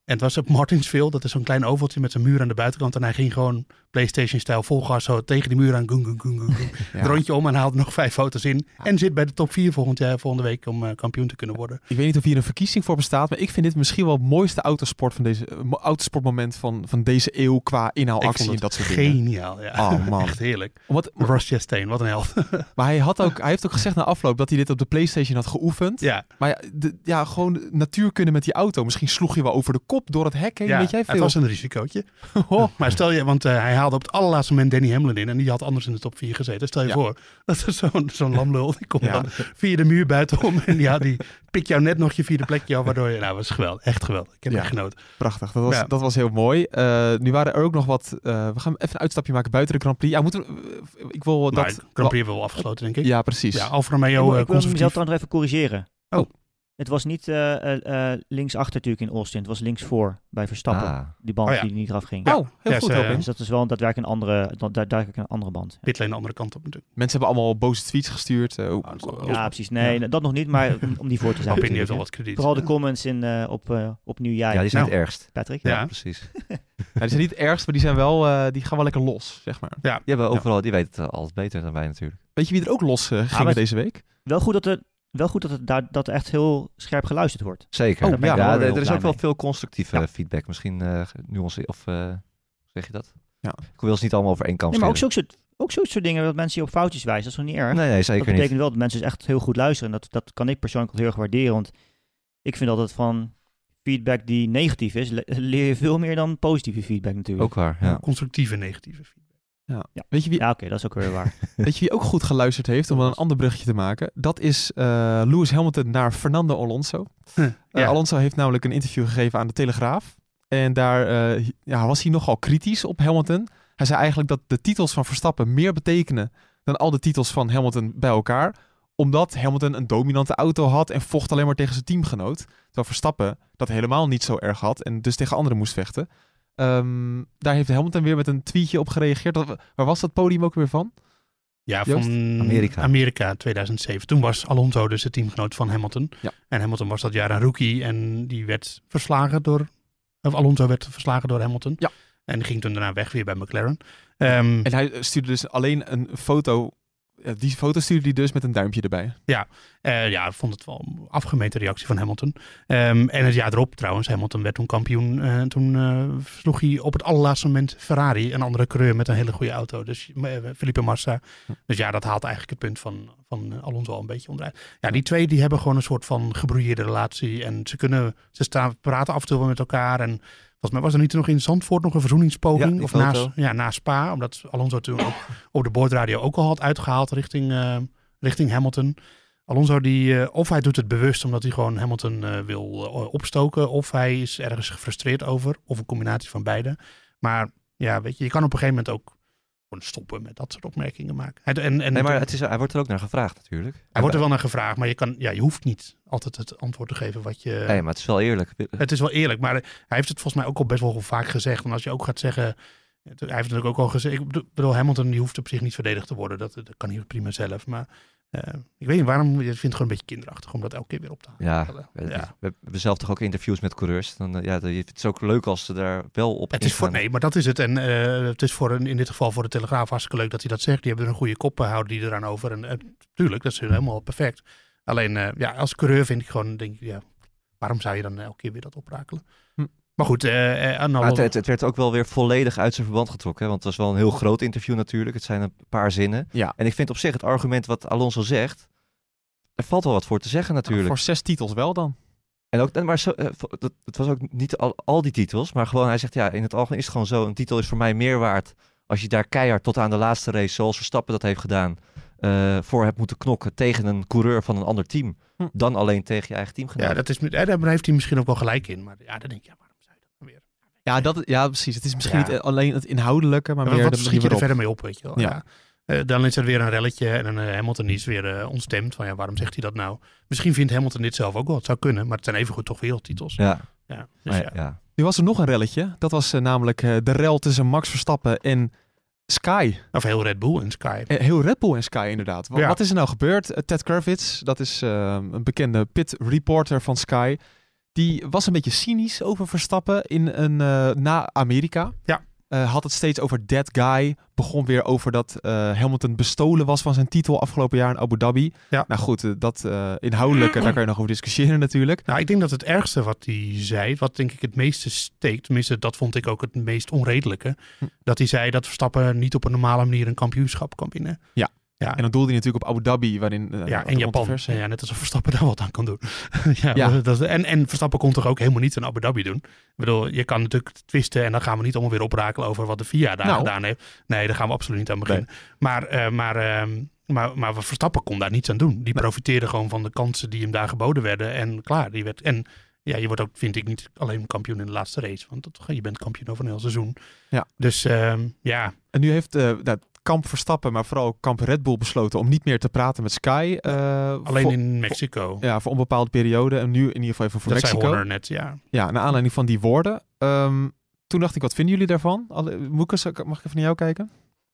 En het was op Martinsville. Dat is zo'n klein ovaltje met zo'n muur aan de buitenkant. En hij ging gewoon PlayStation-stijl vol gas zo tegen die muur aan. Goen, goen, goen.
Ja.
Rondje om en haalde nog vijf foto's in. En zit bij de top 4 volgend jaar, volgende week om eh, kampioen te kunnen worden.
Ik weet niet of hier een verkiezing voor bestaat, maar ik vind dit misschien wel het mooiste autosport van deze, eh, mo- autosportmoment van, van deze eeuw qua
Ik
inhaalactie en dat soort dingen.
geniaal. Ja.
Oh man.
Echt heerlijk.
Omdat,
Ross Chastain, wat een held.
maar hij, had ook, hij heeft ook gezegd na afloop dat hij dit op de Playstation had geoefend.
ja,
Maar ja, de, ja, gewoon natuur kunnen met die auto. Misschien sloeg je wel over de kop door het hek heen,
ja
weet jij
het
veel.
was een risicootje.
Oh.
Maar stel je, want eh, hij haalde op het allerlaatste moment Danny Hamlin in. En die had anders in de top 4 gezeten. Stel je
Ja.
voor, dat is zo'n zo'n lamlul. Die komt
Ja.
dan via de muur buitenom. En ja, die pikt jou net nog je vierde plekje af. Waardoor je, nou, was geweldig. Echt geweldig. Ik heb
Ja.
echt genoten.
Prachtig, dat was,
Ja.
dat was heel mooi. Eh, nu waren er ook nog wat... eh, we gaan even een uitstapje maken buiten de Grand Prix. Ja, moeten we- ik wil
Maar
dat...
de Grand Prix hebben we wel afgesloten, denk ik.
Ja, precies.
Ja, Alfa
ik
Romeo
wil,
eh,
ik wil
conservatief.
mezelf trouwens even corrigeren.
Oh.
Het was niet eh, eh, eh, linksachter natuurlijk in Austin. Het was linksvoor bij Verstappen.
Ah,
Die band
Oh ja.
die niet eraf ging.
Oh, heel
Ja,
goed.
Dus dat is wel daadwerkelijk een andere, dat- daadwerkelijk een andere band.
Pitlane de andere kant op natuurlijk.
Mensen hebben allemaal boze tweets gestuurd. oh,
Ah,
oh,
Ja, precies. Nee, dat nog niet, maar om- die voor te zijn.
Alpine heeft
hè.
wat krediet.
Vooral de comments in, eh, op, eh opnieuw jij,
ja, die zijn
Nou.
het ergst.
Patrick.
Ja.
Ja, precies.
Ja, die zijn niet het ergst, maar die, zijn wel, eh, die gaan wel lekker los, zeg maar.
Die hebben overal, die weten het altijd beter dan wij natuurlijk.
Weet je wie er ook los eh, ging deze week?
Wel goed dat er, wel goed dat, het daar, dat echt heel scherp geluisterd wordt.
Zeker.
Oh,
ja, er- er is ook wel
mee.
veel constructieve
Ja.
feedback. Misschien eh nuance of eh, hoe zeg je dat?
Ja.
Ik wil ze niet allemaal over één kam
Nee, maar ook soort, ook zo'n soort dingen dat mensen je op foutjes wijzen. Dat is nog niet erg.
Nee, nee,
dat
zeker
betekent
niet.
wel dat mensen dus echt heel goed luisteren. En dat, dat kan ik persoonlijk wel heel erg waarderen. Want ik vind altijd van feedback die negatief is, le- leer je veel meer dan positieve feedback natuurlijk.
Ook waar, ja.
Constructieve negatieve feedback.
Weet je wie,
Ja, oké, dat is ook weer waar.
weet je wie ook goed geluisterd heeft, om een ander bruggetje te maken? Dat is eh, Lewis Hamilton naar Fernando Alonso. Eh,
ja.
Alonso heeft namelijk een interview gegeven aan de Telegraaf. En daar eh, ja, was hij nogal kritisch op Hamilton. Hij zei eigenlijk dat de titels van Verstappen meer betekenen dan al de titels van Hamilton bij elkaar. Omdat Hamilton een dominante auto had en vocht alleen maar tegen zijn teamgenoot. Terwijl Verstappen dat helemaal niet zo erg had en dus tegen anderen moest vechten. Ehm, daar heeft Hamilton weer met een tweetje op gereageerd. Dat- waar was dat podium ook weer van?
Ja,
Joost?
van
Amerika.
Amerika 2007. Toen was Alonso dus de teamgenoot van Hamilton.
Ja.
En Hamilton was dat jaar een rookie en die werd verslagen door... Of Alonso werd verslagen door Hamilton.
Ja.
En die ging toen daarna weg weer bij McLaren. Ehm,
En hij stuurde dus alleen een foto. Ja, Die foto stuurde hij dus met een duimpje erbij.
Ja, ik vond het wel een afgemeten reactie van Hamilton. Ehm, en het jaar erop trouwens, Hamilton werd toen kampioen. eh, toen eh sloeg hij op het allerlaatste moment Ferrari, een andere coureur met een hele goede auto. Dus Felipe Massa. Dus ja, dat haalt eigenlijk het punt van, van Alonso al een beetje onderuit. Ja, die twee die hebben gewoon een soort van gebroeieerde relatie. En ze kunnen, ze staan, praten af en toe wel met elkaar. En volgens mij was er niet nog in Zandvoort nog een verzoeningspoging. of na, ja, na Spa, omdat Alonso toen ook op de boordradio ook al had uitgehaald richting, eh, richting Hamilton. Alonso die, eh, of hij doet het bewust omdat hij gewoon Hamilton eh, wil opstoken, of hij is ergens gefrustreerd over, of een combinatie van beide. Maar ja, weet je, je kan op een gegeven moment ook gewoon stoppen met dat soort opmerkingen maken. Hij, en, en
Nee, maar het is, hij wordt er ook naar gevraagd natuurlijk.
hij wordt er wel naar gevraagd, maar je, kan, ja, je hoeft niet altijd het antwoord te geven wat je...
Nee, maar het is wel eerlijk.
Het is wel eerlijk, maar hij heeft het volgens mij ook al best wel vaak gezegd. En als je ook gaat zeggen, hij heeft natuurlijk ook al gezegd, ik bedoel, Hamilton die hoeft op zich niet verdedigd te worden. Dat, dat kan hij prima zelf. Maar eh, ik weet niet waarom, je vindt het gewoon een beetje kinderachtig om dat elke keer weer op te
Ja,
halen.
we,
Ja.
we hebben zelf toch ook interviews met coureurs. Dan, eh, ja, het is ook leuk als ze daar wel op
Het is voor, nee, maar dat is het. En eh, het is voor een, in dit geval voor de Telegraaf hartstikke leuk dat hij dat zegt. Die hebben er een goede kop, eh, houden die eraan over. En natuurlijk, dat is helemaal perfect. Alleen, ja, als coureur vind ik gewoon, denk ik, ja, waarom zou je dan elke keer weer dat oprakelen? Maar goed, aan
Maar
alle-
het, het, het werd ook wel weer volledig uit zijn verband getrokken. Hè? Want het was wel een heel groot interview natuurlijk. Het zijn een paar zinnen.
Ja.
En ik vind op zich het argument wat Alonso zegt... Er valt wel wat voor te zeggen natuurlijk.
Voor zes titels wel dan.
En ook, en maar zo, dat, het was ook niet al, al die titels, maar gewoon hij zegt ja, in het algemeen is het gewoon zo. Een titel is voor mij meer waard als je daar keihard tot aan de laatste race, zoals Verstappen dat heeft gedaan, eh, voor hebt moeten knokken tegen een coureur van een ander team,
Hm.
dan alleen tegen je eigen teamgenoot.
Ja, dat is, eh, daar heeft hij misschien ook wel gelijk in. Maar ja, dan denk ik, ja, waarom zou je dat nou weer?
Ja, dat, ja precies. Het is misschien
Ja.
niet alleen het inhoudelijke, maar
Maar
meer
wat
de
schiet je er verder mee op, weet je wel?
Ja.
Ja. Eh, dan is er weer een relletje en een eh, Hamilton die is weer eh, ontstemd. Van ja, waarom zegt hij dat nou? Misschien vindt Hamilton dit zelf ook wel. Het zou kunnen, maar het zijn evengoed toch wereldtitels.
Ja,
Ja, dus ja.
ja, ja.
Nu was er nog een relletje. Dat was eh, namelijk eh, de rel tussen Max Verstappen en Sky.
Of heel Red Bull en Sky.
Eh, heel Red Bull en Sky inderdaad. Wa-
Ja.
Wat is er nou gebeurd? Eh, Ted Kravitz, dat is eh, een bekende pit reporter van Sky. Die was een beetje cynisch over Verstappen in een, eh, na Amerika.
Ja.
Eh, had het steeds over that guy. Begon weer over dat eh, Hamilton bestolen was van zijn titel afgelopen jaar in Abu Dhabi.
Ja.
Nou goed, dat inhoudelijke, daar kan je nog over discussiëren natuurlijk.
Nou, ik denk dat het ergste wat hij zei, wat denk ik het meeste steekt, tenminste dat vond ik ook het meest onredelijke,
Hm.
dat hij zei dat Verstappen niet op een normale manier een kampioenschap kan winnen.
Ja.
Ja.
En dan doelde hij natuurlijk op Abu Dhabi, waarin... eh,
Ja, en Japan.
controverse-
Ja, net alsof Verstappen daar wat aan kan doen. ja,
Ja.
Dat, is- en, en Verstappen kon toch ook helemaal niet in Abu Dhabi doen. Ik bedoel, je kan natuurlijk twisten en dan gaan we niet allemaal weer oprakelen over wat de FIA daar
Nou.
gedaan heeft. Nee, daar gaan we absoluut niet aan beginnen. Maar, eh, maar, maar, maar Verstappen kon daar niets aan doen. Die profiteerde gewoon van de kansen die hem daar geboden werden. En klaar, die werd... En ja, je wordt ook, vind ik, niet alleen kampioen in de laatste race. Want dat, je bent kampioen over een heel seizoen.
Ja.
Dus ehm, ja,
En nu heeft eh nou, kamp Verstappen, maar vooral kamp Red Bull besloten om niet meer te praten met Sky. eh,
alleen
voor,
in Mexico.
Ja, voor onbepaalde periode. En nu in ieder geval even voor
dat zei
Mexico.
Horner net, ja.
Ja, naar aanleiding van die woorden. Ehm, toen dacht ik, wat vinden jullie daarvan? Alle, Moekes, mag ik even naar jou kijken?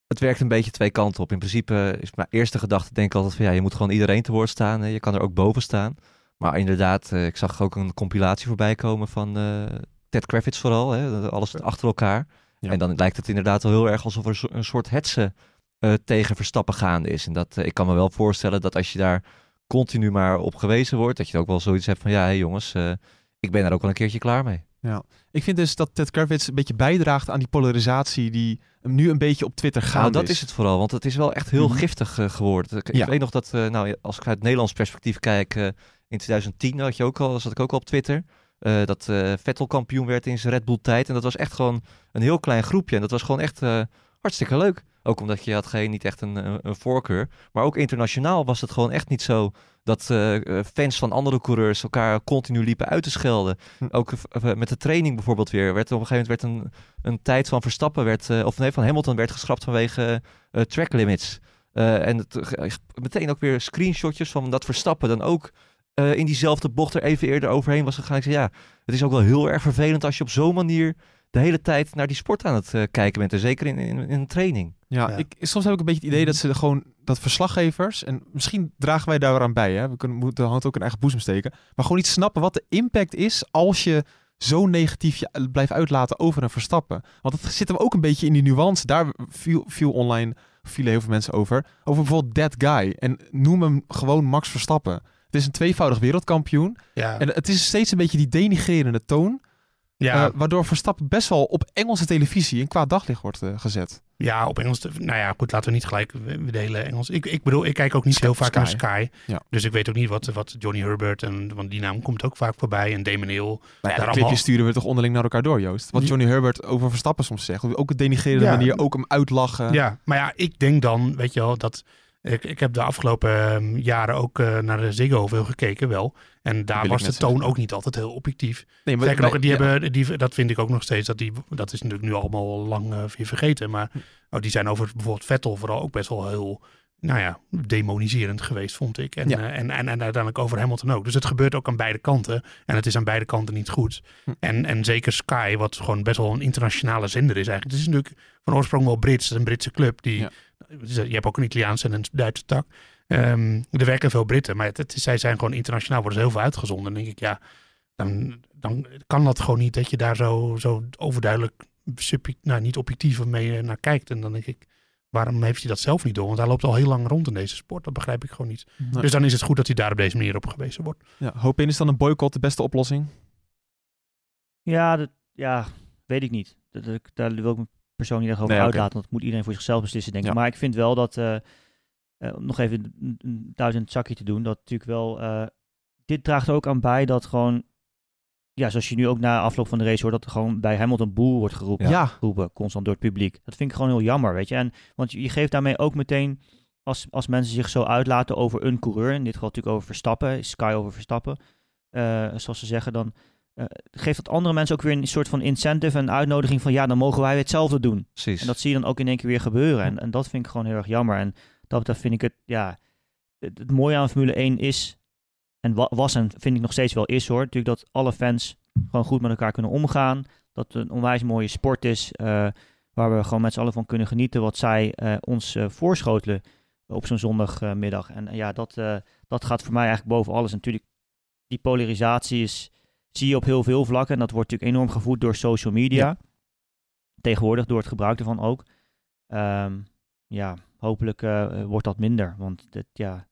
Het werkt een beetje twee kanten op. In principe is mijn eerste gedachte denk ik altijd van ja, je moet gewoon iedereen te woord staan. hè. Je kan er ook boven staan. Maar inderdaad, eh, ik zag ook een compilatie voorbij komen van eh, Ted Kravitz vooral. Hè, alles achter elkaar.
Ja.
En dan lijkt het inderdaad wel heel erg alsof er een soort hetze eh, tegen Verstappen gaande is. En dat, eh, ik kan me wel voorstellen dat als je daar continu maar op gewezen wordt, dat je ook wel zoiets hebt van ja, hé jongens, eh, ik ben er ook wel een keertje klaar mee.
Ik vind dus dat Ted Kravitz een beetje bijdraagt aan die polarisatie die hem nu een beetje op Twitter
Nou,
gaande
dat is het vooral, want het is wel echt heel
Mhm.
giftig geworden. Ik,
Ja.
weet nog dat, nou, als ik uit Nederlands perspectief kijk, in 2010 had je ook al, zat ik ook al op Twitter, eh, dat eh, Vettel kampioen werd in zijn Red Bull tijd. En dat was echt gewoon een heel klein groepje. En dat was gewoon echt eh, hartstikke leuk. Ook omdat je had geen, niet echt een, een, voorkeur. Maar ook internationaal was het gewoon echt niet zo dat fans van andere coureurs elkaar continu liepen uit te schelden.
Hm.
Ook met de training bijvoorbeeld weer. Werd er op een gegeven moment werd een, een tijd van Verstappen, werd, of nee, van Hamilton werd geschrapt vanwege track limits. En het, meteen ook weer screenshotjes van dat Verstappen dan ook eh, in diezelfde bocht er even eerder overheen was gegaan. Ik zei, ja, het is ook wel heel erg vervelend als je op zo'n manier de hele tijd naar die sport aan het eh, kijken bent. En zeker in, in, in een training.
Ja,
Ja.
Ik, soms heb ik een beetje het idee dat ze gewoon dat verslaggevers, en misschien dragen wij daaraan bij, hè? we kunnen, moeten de hand ook in eigen boezem steken, maar gewoon niet snappen wat de impact is als je zo negatief je blijft uitlaten over een Verstappen. Want het zit hem ook een beetje in die nuance. Daar viel, viel online, vielen heel veel mensen over. Over bijvoorbeeld that guy. En noem hem gewoon Max Verstappen. Het is een tweevoudig wereldkampioen.
Ja,
En het is steeds een beetje die denigrerende toon.
ja,
eh, waardoor Verstappen best wel op Engelse televisie in kwaad daglicht wordt eh, gezet.
ja, op Engels. Nou ja, goed, laten we niet gelijk de hele Engels. Ik, ik bedoel, ik kijk ook niet
Sky-
heel vaak naar
Sky. Ja.
Dus ik weet ook niet wat, wat Johnny Herbert en want die naam komt ook vaak voorbij. En Damon Hill.
Nou ja,
Daar allemaal-
sturen we toch onderling naar elkaar door, Joost. Wat. Johnny Herbert over Verstappen soms zegt. Ook een denigrerende
Ja.
manier, ook hem uitlachen.
Ja, maar ja, ik denk dan, weet je wel, dat ik, ik heb de afgelopen ehm, jaren ook eh, naar de Ziggo veel gekeken, wel. En daar was de toon
zeggen.
ook niet altijd heel objectief.
Nee, maar,
Zeker nog, die
ja.
hebben, die, dat vind ik ook nog steeds, dat, die, dat is natuurlijk nu allemaal lang eh, weer vergeten. Maar oh, die zijn over bijvoorbeeld Vettel vooral ook best wel heel, nou ja, demoniserend geweest, vond ik. En,
Ja.
eh, en, en, en uiteindelijk over Hamilton ook. Dus het gebeurt ook aan beide kanten. En het is aan beide kanten niet goed.
Hm.
En, en zeker Sky, wat gewoon best wel een internationale zender is eigenlijk. Het is natuurlijk van oorsprong wel Brits, het is een Britse club. Die,
Ja.
Je hebt ook een Italiaanse en een Duitse tak. Ehm, er werken veel Britten, maar het, het- zij zijn gewoon internationaal, worden ze heel veel uitgezonden. Dan denk ik, ja, dan, dan kan dat gewoon niet dat je daar zo, zo overduidelijk, nou niet objectief mee eh, naar kijkt. En dan denk ik, waarom heeft hij dat zelf niet door? Want hij loopt al heel lang rond in deze sport, dat begrijp ik gewoon niet.
Nee.
Dus dan is het goed dat hij daar op deze manier op gewezen wordt.
Ja, hoop in is dan een boycott de beste oplossing?
Ja, dat, ja, weet ik niet. Dat, dat- daar wil ik me persoonlijk niet echt over
Nee,
uitlaten. Want dat moet iedereen voor zichzelf beslissen, denk ik.
Ja.
Maar ik vind wel dat, eh, eh, om nog even een, duizend zakje te doen, dat natuurlijk wel, eh, dit draagt ook aan bij dat gewoon, ja, zoals je nu ook na afloop van de race hoort, dat er gewoon bij Hamilton boel wordt geroepen.
Ja.
geroepen, constant door het publiek. Dat vind ik gewoon heel jammer, weet je. En, want je, geeft daarmee ook meteen, als, als mensen zich zo uitlaten over een coureur, in dit geval natuurlijk over Verstappen, Sky over Verstappen, zoals ze zeggen, dan eh, geeft dat andere mensen ook weer een soort van incentive en uitnodiging van, ja, dan mogen wij hetzelfde doen.
Precies.
En dat zie je dan ook in één keer weer gebeuren. En, en dat vind ik gewoon heel erg jammer. En dat betreft vind ik het, ja, het, het mooie aan Formule 1 is, en wa- was en vind ik nog steeds wel is hoor, natuurlijk dat alle fans gewoon goed met elkaar kunnen omgaan. Dat het een onwijs mooie sport is, eh, waar we gewoon met z'n allen van kunnen genieten wat zij eh, ons voorschotelen op zo'n zondagmiddag. en ja, dat, dat gaat voor mij eigenlijk boven alles. En natuurlijk, die polarisatie is, zie je op heel veel vlakken. En dat wordt natuurlijk enorm gevoed door social media. Tegenwoordig door het gebruik ervan ook. Ehm, ja, hopelijk eh, wordt dat minder. Want het ja,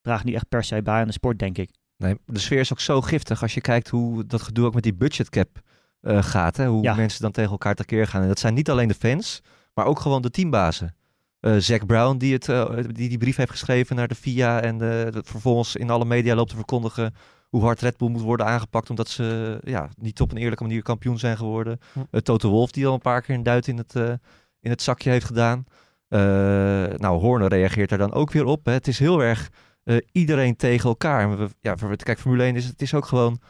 draagt niet echt per se bij aan de sport, denk ik.
Nee, de sfeer is ook zo giftig als je kijkt hoe dat gedoe ook met die budgetcap eh gaat. Hè? Hoe
Ja.
mensen dan tegen elkaar tekeer gaan. En dat zijn niet alleen de fans, maar ook gewoon de teambazen. Eh Zack Brown die, het, die die brief heeft geschreven naar de FIA en vervolgens in alle media loopt te verkondigen hoe hard Red Bull moet worden aangepakt omdat ze ja, niet op een eerlijke manier kampioen zijn geworden.
Hm.
Toto Wolf die al een paar keer een duit in het, eh, in het zakje heeft gedaan. Eh, nou, Horner reageert daar dan ook weer op. Hè. Het is heel erg iedereen tegen elkaar. We, ja, voor- kijk, Formule 1 is het is ook gewoon,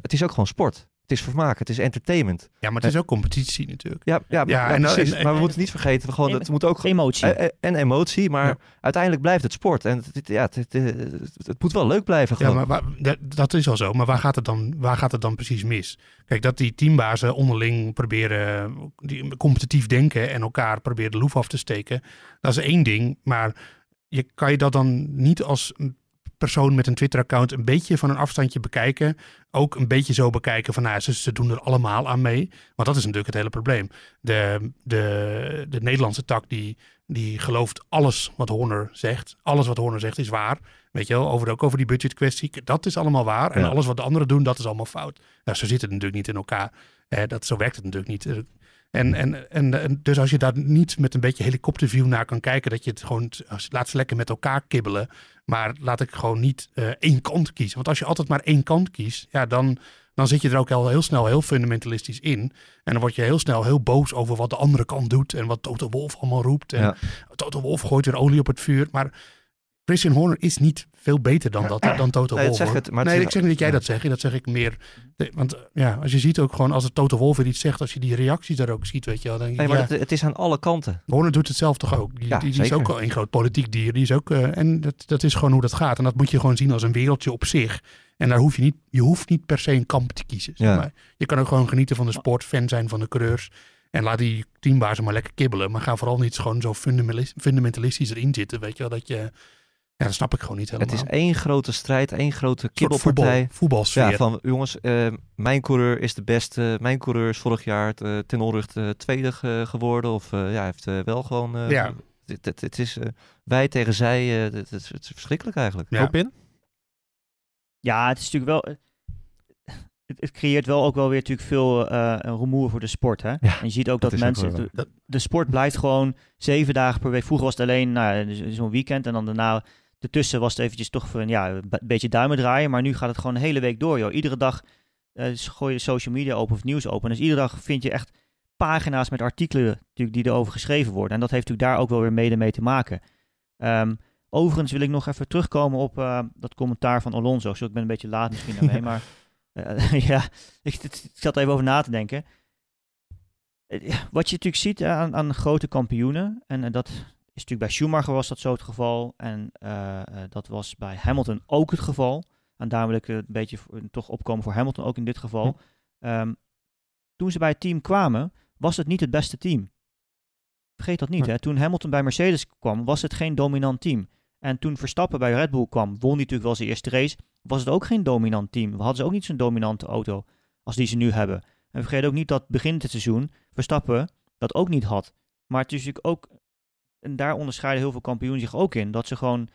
het is ook gewoon sport. Het is vermaak, het is entertainment.
Ja, maar het is ook competitie natuurlijk.
Ja, ja,
Ja,
ja,
en-
precies.
en-
maar we
en-
moeten niet vergeten, we gewoon, het moet ook
Emotie.
eh, eh, en emotie, maar
Ja.
uiteindelijk blijft het sport. En het, ja, het, het, het- het moet wel leuk blijven.
Ja,
Gewoon.
maar waar- dat, dat is al zo. Maar waar gaat, het dan, waar gaat het dan precies mis? Kijk, dat die teambazen onderling proberen die competitief denken en elkaar proberen de loef af te steken, dat is één ding. Maar je kan je dat dan niet als persoon met een Twitter-account een beetje van een afstandje bekijken. Ook een beetje zo bekijken van, nou, ze, ze doen er allemaal aan mee. Want dat is natuurlijk het hele probleem. De, de, de Nederlandse tak die, die gelooft alles wat Horner zegt. Alles wat Horner zegt is waar. Weet je wel, over, ook over die budgetkwestie. Dat is allemaal waar. En
Ja.
alles wat de anderen doen, dat is allemaal fout. Nou, zo zit het natuurlijk niet in elkaar. Eh, dat, zo werkt het natuurlijk niet. En, en, en, en dus als je daar niet met een beetje helikopterview naar kan kijken, dat je het gewoon laat ze lekker met elkaar kibbelen. Maar laat ik gewoon niet eh, één kant kiezen. Want als je altijd maar één kant kiest, ja, dan dan zit je er ook al heel snel heel fundamentalistisch in. En dan word je heel snel heel boos over wat de andere kant doet en wat Toto Wolf allemaal roept. En
Ja.
Toto Wolf gooit weer olie op het vuur. Maar Christian Horner is niet veel beter dan, dat, dan Toto
Nee,
nee, ik zeg niet dat jij
ja.
dat zegt. Dat zeg ik meer. de- want eh, ja, als je ziet ook gewoon, als het Toto Wolf weer iets zegt, als je die reacties daar ook ziet, weet je wel. Dan
Nee, maar
ja,
het, het is aan alle kanten.
Horner doet het zelf toch ook. Die,
Ja,
die, die is ook al een groot politiek dier. Die is ook, eh, en dat, dat is gewoon hoe dat gaat. En dat moet je gewoon zien als een wereldje op zich. En daar hoef je niet, je hoeft niet per se een kamp te kiezen. zeg maar. Je kan ook gewoon genieten van de sport, fan zijn van de coureurs. En laat die teambazen maar lekker kibbelen. Maar ga vooral niet gewoon zo fundamentalis- fundamentalistisch erin zitten. Weet je wel, dat je... Ja, dat snap ik gewoon niet helemaal.
Het is één grote strijd, één grote kibbelpartij.
voetbal.
Ja, van jongens, eh, mijn coureur is de beste. Mijn coureur is vorig jaar eh, ten onrechte tweede ge- geworden. Of eh, ja, heeft eh, wel gewoon... eh,
Ja.
Het, het, het is eh, wij tegen zij. eh, het, het, het is verschrikkelijk eigenlijk.
Ja.
Hoop in?
Ja, het is natuurlijk wel. Het, het creëert wel ook wel weer natuurlijk veel eh een rumoer voor de sport. Hè? en je ziet ook dat,
dat is ook
mensen. de, de sport blijft gewoon zeven dagen per week. Vroeger was het alleen nou, dus zo'n weekend en dan daarna. Ertussen was het eventjes toch van, ja, een be- beetje duimen draaien. Maar nu gaat het gewoon de hele week door, joh. Iedere dag eh, gooi je social media open of nieuws open. Dus iedere dag vind je echt pagina's met artikelen natuurlijk, die erover geschreven worden. En dat heeft natuurlijk daar ook wel weer mede mee te maken. Ehm, overigens wil ik nog even terugkomen op eh, dat commentaar van Alonso. Zo, ik ben een beetje laat misschien daarmee, maar eh, ja, ik, ik, zat er even over na te denken. Wat je natuurlijk ziet aan, aan grote kampioenen, en dat is natuurlijk bij Schumacher was dat zo het geval, en eh, eh, dat was bij Hamilton ook het geval. En daarom wil ik eh, een beetje voor- toch opkomen voor Hamilton ook in dit geval. Ehm, toen ze bij het team kwamen, was het niet het beste team. Vergeet dat niet,
Nee.
hè. Toen Hamilton bij Mercedes kwam, was het geen dominant team. En toen Verstappen bij Red Bull kwam, won hij natuurlijk wel zijn eerste race, was het ook geen dominant team. We hadden ze ook niet zo'n dominante auto als die ze nu hebben. En vergeet ook niet dat begin het seizoen Verstappen dat ook niet had. Maar het is natuurlijk ook, en daar onderscheiden heel veel kampioenen zich ook in, dat ze gewoon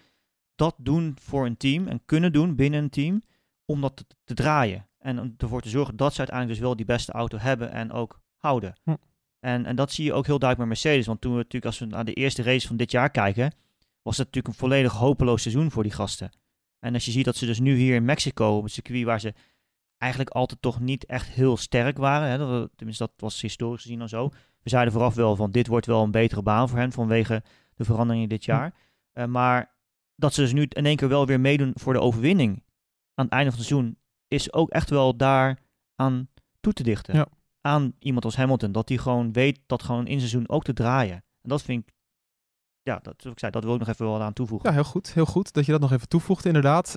dat doen voor een team en kunnen doen binnen een team om dat te, te draaien. En om ervoor te zorgen dat ze uiteindelijk dus wel die beste auto hebben en ook houden.
Hm.
En, en dat zie je ook heel duidelijk met Mercedes. Want toen we natuurlijk, als we naar de eerste race van dit jaar kijken, was het natuurlijk een volledig hopeloos seizoen voor die gasten. En als je ziet dat ze dus nu hier in Mexico, op het circuit waar ze eigenlijk altijd toch niet echt heel sterk waren. Hè, dat, tenminste, dat was historisch gezien dan zo. We zeiden vooraf wel van dit wordt wel een betere baan voor hen vanwege de veranderingen dit jaar. Eh, maar dat ze dus nu in één keer wel weer meedoen voor de overwinning aan het einde van het seizoen, is ook echt wel daar aan toe te dichten.
Ja.
Aan iemand als Hamilton. Dat hij gewoon weet dat gewoon in seizoen ook te draaien. En dat vind ik, ja, dat, zoals ik zei, dat wil ik nog even wel aan toevoegen.
Ja, heel goed. Heel goed dat je dat nog even toevoegt, inderdaad.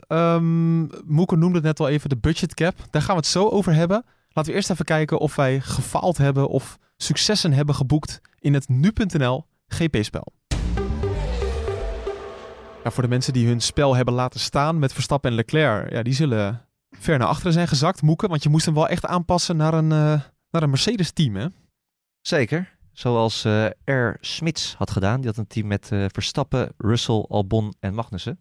Moeke noemde het net al even de budget cap. Daar gaan we het zo over hebben. Laten we eerst even kijken of wij gefaald hebben of successen hebben geboekt in het nu.nl GP-spel. Ja, voor de mensen die hun spel hebben laten staan met Verstappen en Leclerc, ja, die zullen ver naar achteren zijn gezakt, Moeke. Want je moest hem wel echt aanpassen naar een, eh, naar een Mercedes-team, hè?
Zeker. Zoals eh R. Smits had gedaan. Die had een team met eh, Verstappen, Russell, Albon en Magnussen.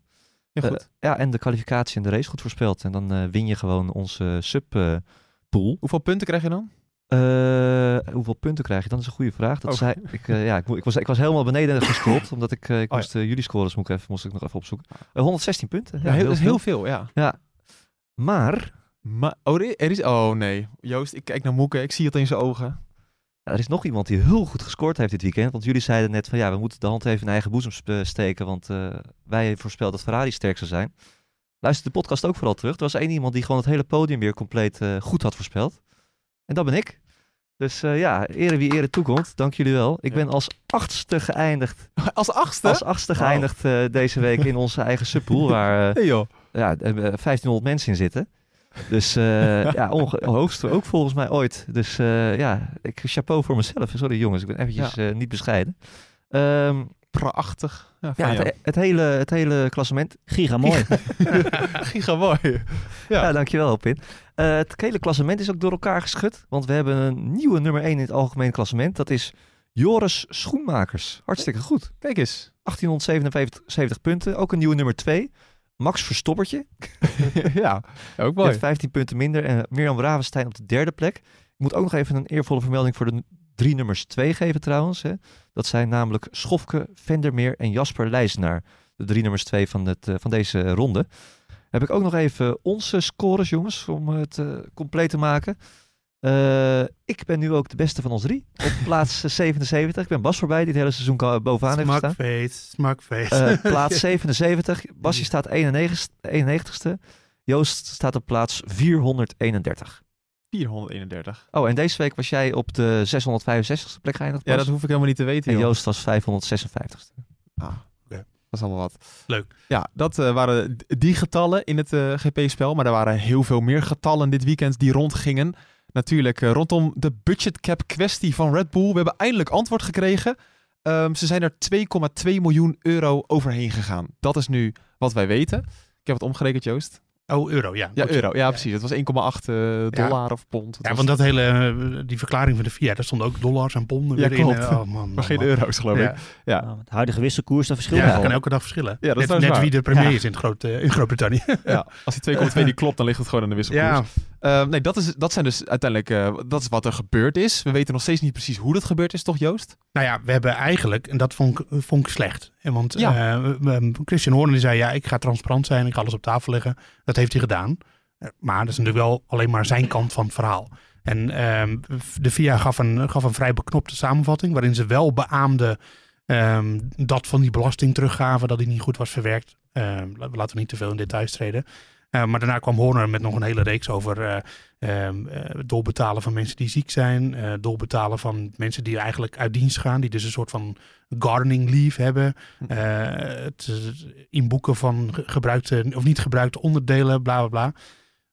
Ja, goed.
Ja, en de kwalificatie en de race goed voorspeld. En dan win je gewoon onze sub-pool.
Hoeveel punten krijg je dan?
Eh, hoeveel punten krijg je? Dat is een goede vraag. Dat
Oh.
zei, ik, eh, ja, ik, ik, was, ik was helemaal beneden gescrolld. omdat ik, eh, ik
Oh,
moest jullie scores moet ik even, moest ik nog even opzoeken. Eh, 116 punten.
Ja, heel, dat is
veel.
heel veel, ja.
Ja. Maar
Maar, oh, er is... Oh, nee. Joost, ik kijk naar Moeke. Ik zie het in zijn ogen.
Er is nog iemand die heel goed gescoord heeft dit weekend. Want jullie zeiden net van ja, we moeten de hand even in eigen boezem steken. Want wij voorspelden dat Ferrari sterk zou zijn. Luister de podcast ook vooral terug. Er was één iemand die gewoon het hele podium weer compleet goed had voorspeld. En dat ben ik. Dus eh, ja, ere wie ere toekomt. Dank jullie wel. Ik
Ja.
ben als achtste geëindigd.
Als achtste?
Als achtste geëindigd eh, deze week in onze eigen subpool. Waar eh,
Hey, joh.
ja, eh, 1500 mensen in zitten. Dus ja, hoogste ook volgens mij ooit. Dus ja, ik chapeau voor mezelf. Sorry jongens, ik ben eventjes niet bescheiden. Ehm,
Prachtig. Ja,
ja, het, het, hele, het hele klassement.
Giga mooi.
Giga mooi.
Ja,
Ja.
dankjewel Pin. Eh, het hele klassement is ook door elkaar geschud. Want we hebben een nieuwe nummer 1 in het algemeen klassement. Dat is Joris Schoenmakers. Hartstikke goed.
Kijk eens.
1877 punten. Ook een nieuwe nummer 2. Max Verstoppertje.
ja, ook
Met
mooi.
15 punten minder. En Mirjam Ravenstein op de derde plek. Ik moet ook nog even een eervolle vermelding voor de drie nummers 2 geven trouwens. Hè. Dat zijn namelijk Schofke, Vendermeer en Jasper Leijsenaar. De drie nummers 2 van, het, eh, van deze ronde. Heb ik ook nog even onze scores, jongens, om het eh, compleet te maken. Eh, ik ben nu ook de beste van ons drie. Op plaats eh, 77. Ik ben Bas voorbij, die het hele seizoen bovenaan heeft gestaan.
Smakfeest, smakfeest.
Plaats 97. Basje staat 91, 91ste. Joost staat op plaats 431.
431.
Oh, en deze week was jij op de 665ste plek geëindigd.
Ja, dat hoef ik helemaal niet te weten.
en
joh.
Joost was 556ste.
Ah,
Oké.
Dat is allemaal wat.
Leuk.
Ja, dat eh, waren die getallen in het eh, GP-spel. Maar er waren heel veel meer getallen dit weekend die rondgingen. Natuurlijk eh, rondom de budgetcap kwestie van Red Bull. We hebben eindelijk antwoord gekregen. Ehm, ze zijn er 2,2 miljoen euro overheen gegaan. Dat is nu wat wij weten. Ik heb het omgerekend, Joost.
Oh, euro, ja.
Ja, euro. Ja, precies. Het was 1,8 eh, dollar of pond. Het
Ja,
was-
want dat hele, eh, die verklaring van de FIA, daar stonden ook dollars en ponden
Ja,
weer in.
klopt.
eh, Oh, man, man,
maar geen
man.
euro's, geloof
Ja,
ik. Ja.
Nou, met de huidige wisselkoers, dat verschilt
ja, dat kan elke dag verschillen.
Ja, dat is
net
trouwens
net
waar.
wie de premier
Ja.
is in, Groot, in Groot-Brittannië.
Ja, als die 2,2 niet klopt, dan ligt het gewoon aan de wisselkoers.
Ja,
Eh, nee, dat, is, dat zijn dus uiteindelijk eh, dat is wat er gebeurd is. We weten nog steeds niet precies hoe dat gebeurd is, toch Joost?
Nou ja, we hebben eigenlijk, en dat vond ik, vond ik slecht. En Want
Ja.
eh, we- Christian Horner zei, ja, ik ga transparant zijn, ik ga alles op tafel leggen. Dat heeft hij gedaan. Eh, Maar dat is natuurlijk wel alleen maar zijn kant van het verhaal. En ehm, de VIA gaf een, gaf een vrij beknopte samenvatting, waarin ze wel beaamde ehm, dat van die belasting teruggaven, dat die niet goed was verwerkt. Ehm, la- laten we niet te veel in details treden. Eh, maar daarna kwam Horner met nog een hele reeks over eh, ehm, eh, doorbetalen van mensen die ziek zijn. doorbetalen van mensen die eigenlijk uit dienst gaan. Die dus een soort van gardening leave hebben.
Hm.
het inboeken van ge- gebruikte of niet gebruikte onderdelen, bla bla bla.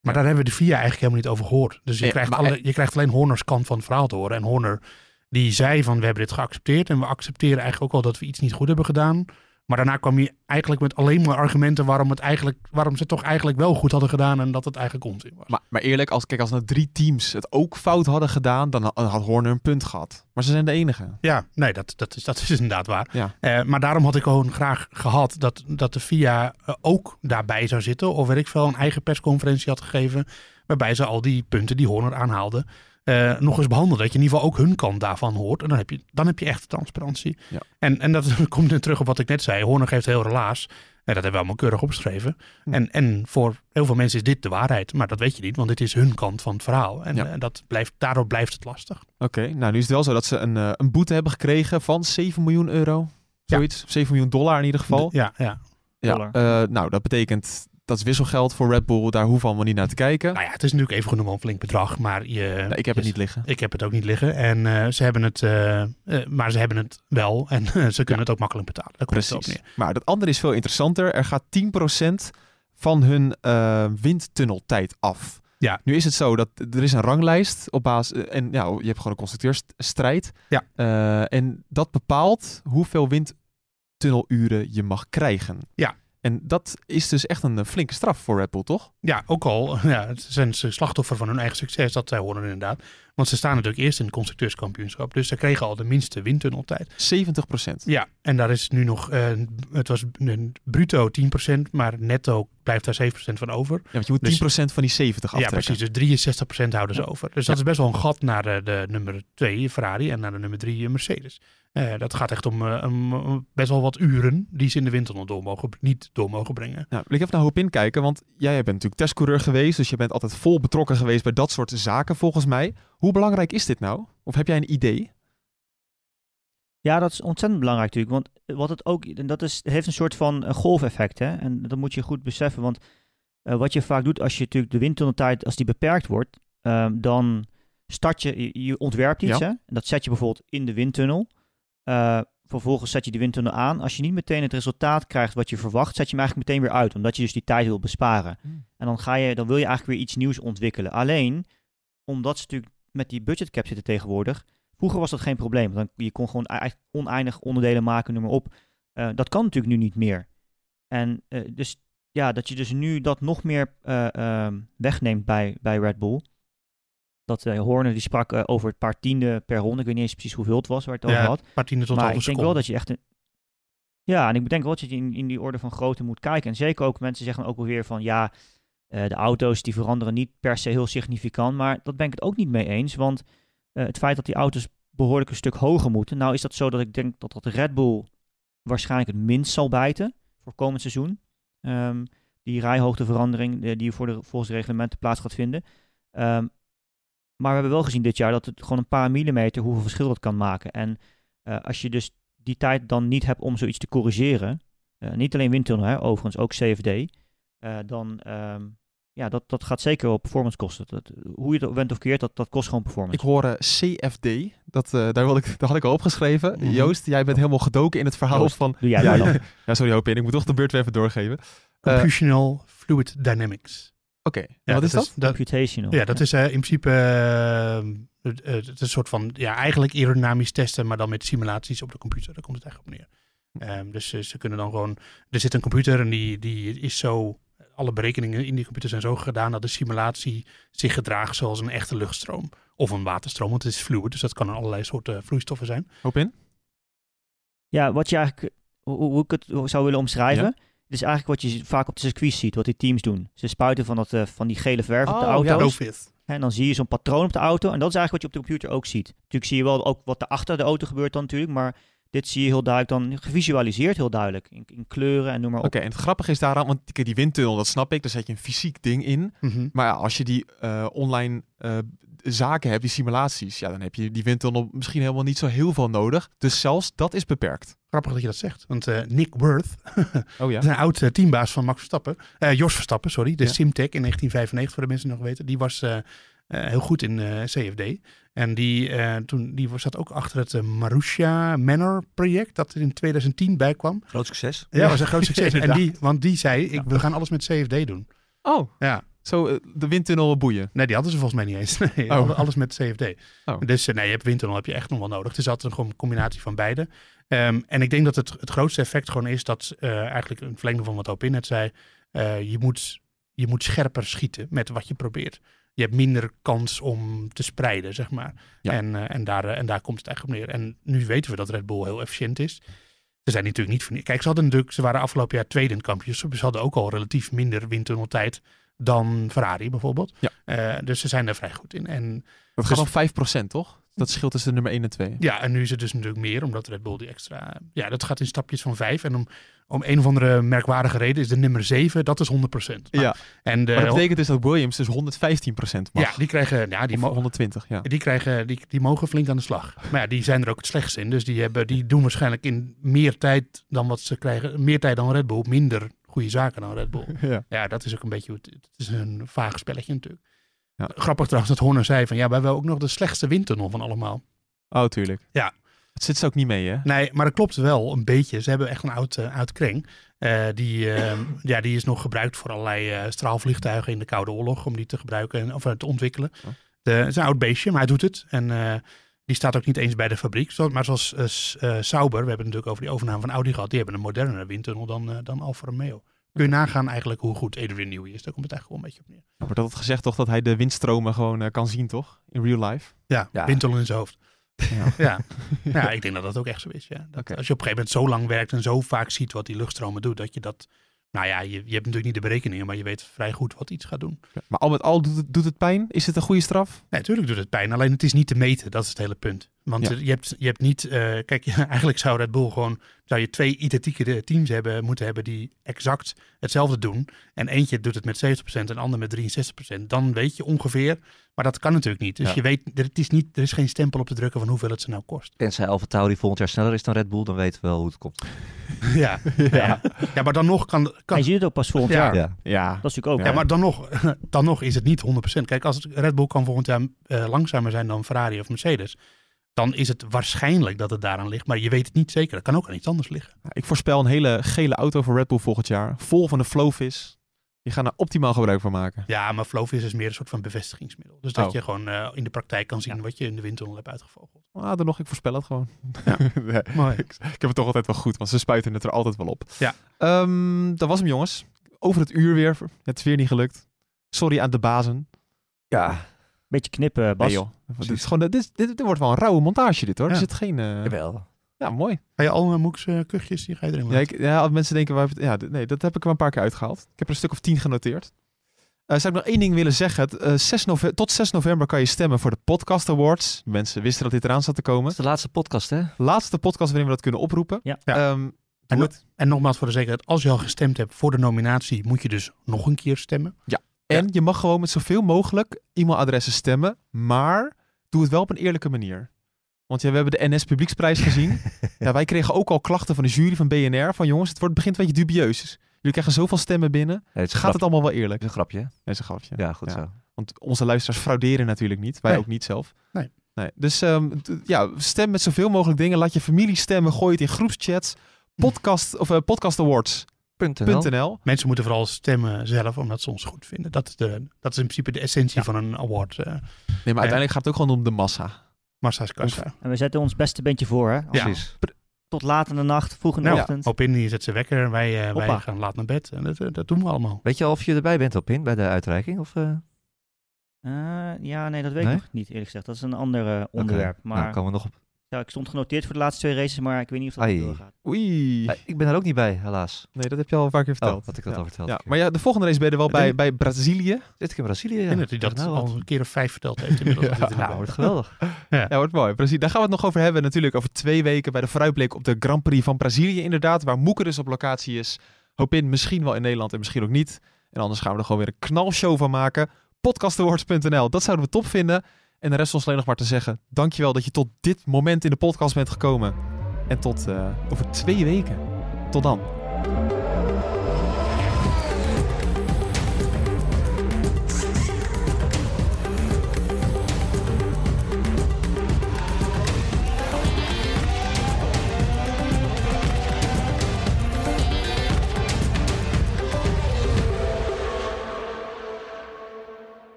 Maar daar hebben we de VIA eigenlijk helemaal niet over gehoord. Dus je, krijgt,
maar-
alle, je krijgt alleen Horners kant van het verhaal te horen. En Horner die zei van we hebben dit geaccepteerd. En we accepteren eigenlijk ook wel dat we iets niet goed hebben gedaan. Maar daarna kwam hij eigenlijk met alleen maar argumenten waarom, het eigenlijk, waarom ze het toch eigenlijk wel goed hadden gedaan. En dat het eigenlijk onzin was.
Maar, maar eerlijk, als, kijk, als nou drie teams het ook fout hadden gedaan, dan had, Horner een punt gehad. Maar ze zijn de enige.
Ja, nee, dat, dat, is, dat is inderdaad waar.
Ja.
Eh, maar daarom had ik gewoon graag gehad dat, dat de FIA eh, ook daarbij zou zitten. Of weet ik veel, een eigen persconferentie had gegeven. Waarbij ze al die punten die Horner aanhaalde. Eh, nog eens behandelen. Dat je in ieder geval ook hun kant daarvan hoort. En dan heb je, dan heb je echt transparantie.
Ja.
En, en dat komt nu terug op wat ik net zei. Horner geeft heel relaas. En dat hebben we allemaal keurig opgeschreven.
Hm.
En, en voor heel veel mensen is dit de waarheid. Maar dat weet je niet, want dit is hun kant van het verhaal. En
Ja.
eh, dat blijft, daardoor blijft het lastig.
Oké, nou nu is het wel zo dat ze een, eh, een boete hebben gekregen van 7 miljoen euro.
Ja.
Zoiets. 7 miljoen dollar in ieder geval.
Ja, ja.
Ja, eh, nou, dat betekent dat is wisselgeld voor Red Bull. Daar hoeven we allemaal niet naar te kijken.
Nou ja, het is natuurlijk even genoeg een flink bedrag. Maar je,
ik heb het niet liggen.
Ik heb het ook niet liggen. En eh, ze hebben het, eh, eh, maar ze hebben het wel. En ze kunnen het ook makkelijk betalen. Daar komt het op
Precies.
neer.
Maar dat andere is veel interessanter. Er gaat 10% van hun windtunneltijd af.
Ja.
Nu is het zo dat er is een ranglijst op basis... En ja, je hebt gewoon een constructeursstrijd.
Ja.
En dat bepaalt hoeveel windtunneluren je mag krijgen.
Ja.
En dat is dus echt een eh, flinke straf voor Red Bull, toch?
Ja, ook al ja, ze zijn slachtoffer van hun eigen succes. Dat zij horen inderdaad. Want ze staan natuurlijk eerst in het constructeurskampioenschap. Dus ze kregen al de minste windtunneltijd.
70%.
Ja, en daar is nu nog... eh, het was een bruto 10%. Maar netto blijft daar 7% van over.
Ja, want je moet 10%
Dus-
van die 70
Ja,
aftrekken.
precies. Dus 63% houden ze
Ja.
over. Dus dat is best wel een gat naar de, de nummer 2 Ferrari en naar de nummer 3 Mercedes. Eh, dat gaat echt om, eh, best wel wat uren die ze in de windtunnel door mogen, niet door mogen brengen.
Nou, wil ik even naar Hoop kijken, want jij bent natuurlijk testcoureur geweest, dus je bent altijd vol betrokken geweest bij dat soort zaken volgens mij. Hoe belangrijk is dit nou? Of heb jij een idee?
Ja, dat is ontzettend belangrijk natuurlijk. Want wat het ook, en dat is, heeft een soort van golfeffect. Hè? En dat moet je goed beseffen. Want eh, wat je vaak doet als je natuurlijk de windtunneltijd, als die beperkt wordt, ehm, dan start je, je, je ontwerpt iets.
Ja.
Hè? En dat zet je bijvoorbeeld in de windtunnel. Eh, vervolgens zet je die windtunnel aan. Als je niet meteen het resultaat krijgt wat je verwacht, zet je hem eigenlijk meteen weer uit. Omdat je dus die tijd wil besparen.
Hmm.
En dan, ga je, dan wil je eigenlijk weer iets nieuws ontwikkelen. Alleen, omdat ze natuurlijk met die budgetcap zitten tegenwoordig, Vroeger was dat geen probleem. Dan, je kon gewoon eigenlijk oneindig onderdelen maken, noem maar op. Eh, dat kan natuurlijk nu niet meer. En eh, dus ja, dat je dus nu dat nog meer eh, ehm, wegneemt bij, bij Red Bull. Dat Horner die sprak over het paar tiende per ronde. Ik weet niet eens precies hoeveel het was waar het over
Ja,
had.
paar tienden tot
Maar ik denk
seconde.
wel dat je echt een... Ja, en ik denk wel dat je in, in die orde van grootte moet kijken. En zeker ook mensen zeggen ook wel weer van ja, eh, de auto's die veranderen niet per se heel significant. Maar dat ben ik het ook niet mee eens. Want eh, het feit dat die auto's behoorlijk een stuk hoger moeten. Nou is dat zo dat ik denk dat dat Red Bull waarschijnlijk het minst zal bijten voor komend seizoen. Ehm, die rijhoogteverandering eh, die voor de, volgens reglementen plaats gaat vinden. Ehm, maar we hebben wel gezien dit jaar dat het gewoon een paar millimeter hoeveel verschil dat kan maken. En als je dus die tijd dan niet hebt om zoiets te corrigeren, niet alleen windtunnel, hè, overigens ook CFD, dan ehm, ja, dat, dat gaat zeker op performance kosten. Dat, hoe je het went of keert, dat, dat kost gewoon performance.
Ik hoor eh, CFD. Dat, eh, daar, wil ik, daar had ik al opgeschreven.
Mhm.
Joost, jij bent helemaal gedoken in het verhaal
Joost,
van...
Doe jij
ja, sorry Hopin. Ik moet toch de beurt weer even doorgeven. Oké,
Computational Fluid Dynamics.
en
Ja,
wat is dat?
Computational.
Ja, dat is eh, in principe eh, het, eh, het is een soort van, ja, eigenlijk aerodynamisch testen, maar dan met simulaties op de computer. Daar komt het eigenlijk op neer. Ehm, dus eh, ze kunnen dan gewoon, er zit een computer en die, die is zo, alle berekeningen in die computer zijn zo gedaan dat de simulatie zich gedraagt zoals een echte luchtstroom. Of een waterstroom, want het is fluid, dus dat kan in allerlei soorten vloeistoffen zijn.
Hopin?
Ja, wat je eigenlijk, hoe, hoe ik het zou willen omschrijven,
Ja.
is eigenlijk wat je vaak op de circuit ziet, wat die teams doen. Ze spuiten van, dat, eh, van die gele verf op de
Oh, ja,
auto's.
Profit.
En dan zie je zo'n patroon op de auto. En dat is eigenlijk wat je op de computer ook ziet. Natuurlijk zie je wel ook wat er achter de auto gebeurt dan natuurlijk. Maar dit zie je heel duidelijk dan gevisualiseerd heel duidelijk. In, in kleuren en noem maar op.
Oké, en het grappige is daaraan, want kijk, die windtunnel, dat snap ik. Daar zet je een fysiek ding in.
Mhm.
Maar ja, als je die eh, online eh, zaken hebt, die simulaties, ja, dan heb je die windtunnel misschien helemaal niet zo heel veel nodig. Dus zelfs dat is beperkt.
Grappig dat je dat zegt, want eh, Nick Worth,
Oh ja.
Dat is een oud teambaas van Max Verstappen. Eh, Jos Verstappen, sorry. De
Ja.
Simtech in 1995, voor de mensen die nog weten. Die was heel goed in eh, CFD. En die, eh, toen, die zat ook achter het eh, Marussia Manor project. Dat er in 2010 bij kwam.
Groot succes.
Ja, was een groot succes. en die, want die zei, ik, we gaan alles met CFD doen.
Oh,
Ja,
zo eh, de windtunnel boeien.
nee, die hadden ze volgens mij niet eens. Nee,
Oh.
alle- alles met CFD.
Oh.
Dus eh, nee, je hebt windtunnel heb je echt nog wel nodig. Het is altijd gewoon een combinatie van beide. Ehm, en ik denk dat het, het grootste effect gewoon is dat eh, eigenlijk een verlengde van wat Opin net zei. eh, je, moet, je moet scherper schieten met wat je probeert. Je hebt minder kans om te spreiden, zeg maar.
Ja.
En, eh, en, daar, eh, en daar komt het eigenlijk op neer. En nu weten we dat Red Bull heel efficiënt is. Ze zijn natuurlijk niet van. Kijk, ze hadden natuurlijk, ze waren afgelopen jaar tweede in het kampioenschap. Ze hadden ook al relatief minder windtunneltijd dan Ferrari bijvoorbeeld.
Ja.
Eh, dus ze zijn er vrij goed in. En
Het gaat om 5%, toch? Dat scheelt tussen nummer 1 en 2.
ja, en nu is het dus natuurlijk meer, omdat Red Bull die extra... Ja, dat gaat in stapjes van vijf. En om, om een of andere merkwaardige reden is de nummer 7, dat is 100%. Nou,
Ja,
En de,
maar dat betekent dus dat Williams dus 115% mag.
ja, die krijgen, ja, die,
Of
mo-
120, ja.
die, krijgen die, die mogen flink aan de slag. Maar ja, die zijn er ook het slechtst in. Dus die, hebben, die doen waarschijnlijk in meer tijd dan wat ze krijgen. Meer tijd dan Red Bull, minder goede zaken dan Red Bull.
ja.
Ja, dat is ook een beetje, het is een vaag spelletje natuurlijk.
Ja.
Grappig trouwens dat Horner zei van, ja, wij hebben ook nog de slechtste windtunnel van allemaal.
Oh, tuurlijk.
Ja.
Het zit ze ook niet mee, hè?
Nee, maar dat klopt wel een beetje. Ze hebben echt een oud, eh, oud kring. Eh, die, eh, ja, die is nog gebruikt voor allerlei eh, straalvliegtuigen in de Koude Oorlog. Om die te gebruiken en, of te ontwikkelen.
Oh.
De, het is een oud beestje, maar hij doet het. En die staat ook niet eens bij de fabriek. Zo, maar zoals Sauber, we hebben het natuurlijk over die overname van Audi gehad. Die hebben een modernere windtunnel dan, dan Alfa Romeo. Kun je nagaan eigenlijk hoe goed Adrian Newey is. Daar komt het eigenlijk wel een beetje op neer.
Er wordt altijd gezegd toch dat hij de windstromen gewoon eh, kan zien, toch? In real life.
Ja,
Ja.
windtunnel in zijn hoofd.
Ja.
Ja. ja, ik denk dat dat ook echt zo is. Ja. Dat. Als je op een gegeven moment zo lang werkt en zo vaak ziet wat die luchtstromen doet, dat je dat. Nou ja, je, je hebt natuurlijk niet de berekeningen, maar je weet vrij goed wat iets gaat doen.
Maar al met al doet het, doet het pijn? Is het een goede straf?
Nee, natuurlijk doet het pijn, alleen het is niet te meten. Dat is het hele punt. Want
Ja.
je, hebt, je hebt niet. eh, kijk, eigenlijk zou Red Bull gewoon. Zou je twee identieke teams hebben, moeten hebben die exact hetzelfde doen. En eentje doet het met 70% en de ander met 63%. Dan weet je ongeveer. Maar dat kan natuurlijk niet. Dus
Ja.
je weet, er, het is niet, er is geen stempel op te drukken van hoeveel het ze nou kost.
Tenzij Alfa Tauri volgend jaar sneller is dan Red Bull, dan weten we wel hoe het komt.
ja. Ja. ja, maar dan nog kan. kan
En je ziet het ook pas volgend
Ja.
jaar.
Ja.
Ja.
Dat is natuurlijk ook.
Ja, maar dan nog, dan nog is het niet 100%. Kijk, als Red Bull kan volgend jaar eh, langzamer zijn dan Ferrari of Mercedes, dan is het waarschijnlijk dat het daaraan ligt. Maar je weet het niet zeker. Dat kan ook aan iets anders liggen.
Ik voorspel een hele gele auto voor Red Bull volgend jaar. Vol van de Flowvis. Die gaan er optimaal gebruik van maken.
Ja, maar Flowvis is meer een soort van bevestigingsmiddel. Dus dat
Oh.
je gewoon eh, in de praktijk kan zien wat je in de windtunnel hebt uitgevogeld.
Ah, dan nog, ik voorspel het gewoon.
Ja.
Nee,
Mooi.
ik, ik heb het toch altijd wel goed, want ze spuiten het er altijd wel op.
Ja.
Ehm, dat was hem, jongens. Over het uur weer. Het is weer niet gelukt. Sorry aan de bazen.
Ja,
Beetje knippen, Bas.
Nee, joh. Dit, is gewoon, dit, is- dit, dit wordt wel een rauwe montage, dit hoor.
Ja.
Er zit geen... eh,
jawel.
ja, mooi.
Ga je al uh, Moeks eh, kuchjes, die ga je erin
Ja,
laten?
ik, ja, als mensen denken, waar, ja, nee, dat heb ik er wel een paar keer uitgehaald. Ik heb er een stuk of tien genoteerd. Eh, zou ik nog één ding willen zeggen? Het, eh, 6 nove- tot 6 november kan je stemmen voor de Podcast Awards. Mensen wisten dat dit eraan zat te
Dat
komen.
is de laatste podcast, hè?
Laatste podcast waarin we dat kunnen oproepen.
Ja.
Ja.
Ehm,
En, no- en nogmaals voor de zekerheid, als je al gestemd hebt voor de nominatie, moet je dus nog een keer stemmen.
En je mag gewoon met zoveel mogelijk e-mailadressen stemmen, maar doe het wel op een eerlijke manier. Want ja, we hebben de NS Publieksprijs gezien. ja, wij kregen ook al klachten van de jury van BNR van jongens, het wordt, begint een beetje dubieus. Jullie krijgen zoveel stemmen binnen.
Nee, het
Gaat het allemaal wel eerlijk?
het is een grapje, hè?
Nee, is een grapje.
Ja, goed
Ja.
zo.
Want onze luisteraars frauderen natuurlijk niet. Wij
Nee.
ook niet zelf.
Nee.
nee. Dus ehm, ja, stem met zoveel mogelijk dingen. Laat je familie stemmen. Gooi het in groepschats. Podcast, of, eh, podcastawards.nl.
Punt NL.
Mensen moeten vooral stemmen zelf, omdat ze ons goed vinden. Dat is, de, dat is in principe de essentie van een award. eh
Nee, maar uiteindelijk gaat het ook gewoon om de massa.
Massa's kassa.
En we zetten ons beste bandje voor, hè?
Ja.
Precies.
Tot laat in de nacht, vroeg in de
Nou,
ochtend.
Op in die zet ze wekker. Wij, eh, wij gaan laat naar bed. En dat, eh, dat doen we allemaal.
Weet je al of je erbij bent op in bij de uitreiking? Of, eh?
Eh, ja, nee, dat weet
Nee?
ik nog niet, eerlijk gezegd. Dat is een ander onderwerp.
Oké.
Maar
Nou, komen we nog op.
ja, ik stond genoteerd voor de laatste twee races, maar ik weet niet of dat
Ai.
doorgaat.
Oei.
Ik ben er ook niet bij, helaas.
Nee, dat heb je al een paar keer verteld.
Oh, had ik dat
ja.
al verteld.
Ja, maar ja, de volgende race ben je er wel bij, bij Brazilië.
Zit ik in Brazilië?
Ik
Ja.
denk dat hij dat
Nou,
al een keer of vijf verteld heeft inmiddels.
Ja.
Erbij
wordt geweldig.
Ja, wordt mooi. Precies. Daar gaan we het nog over hebben natuurlijk. Over twee weken bij de vooruitblik op de Grand Prix van Brazilië inderdaad. Waar Moeke dus op locatie is. Hoop in, misschien wel in Nederland en misschien ook niet. En anders gaan we er gewoon weer een knalshow van maken. Podcastawards.nl, dat zouden we top vinden. En de rest ons alleen nog maar te zeggen. Dankjewel dat je tot dit moment in de podcast bent gekomen. En tot eh, over twee weken. Tot dan.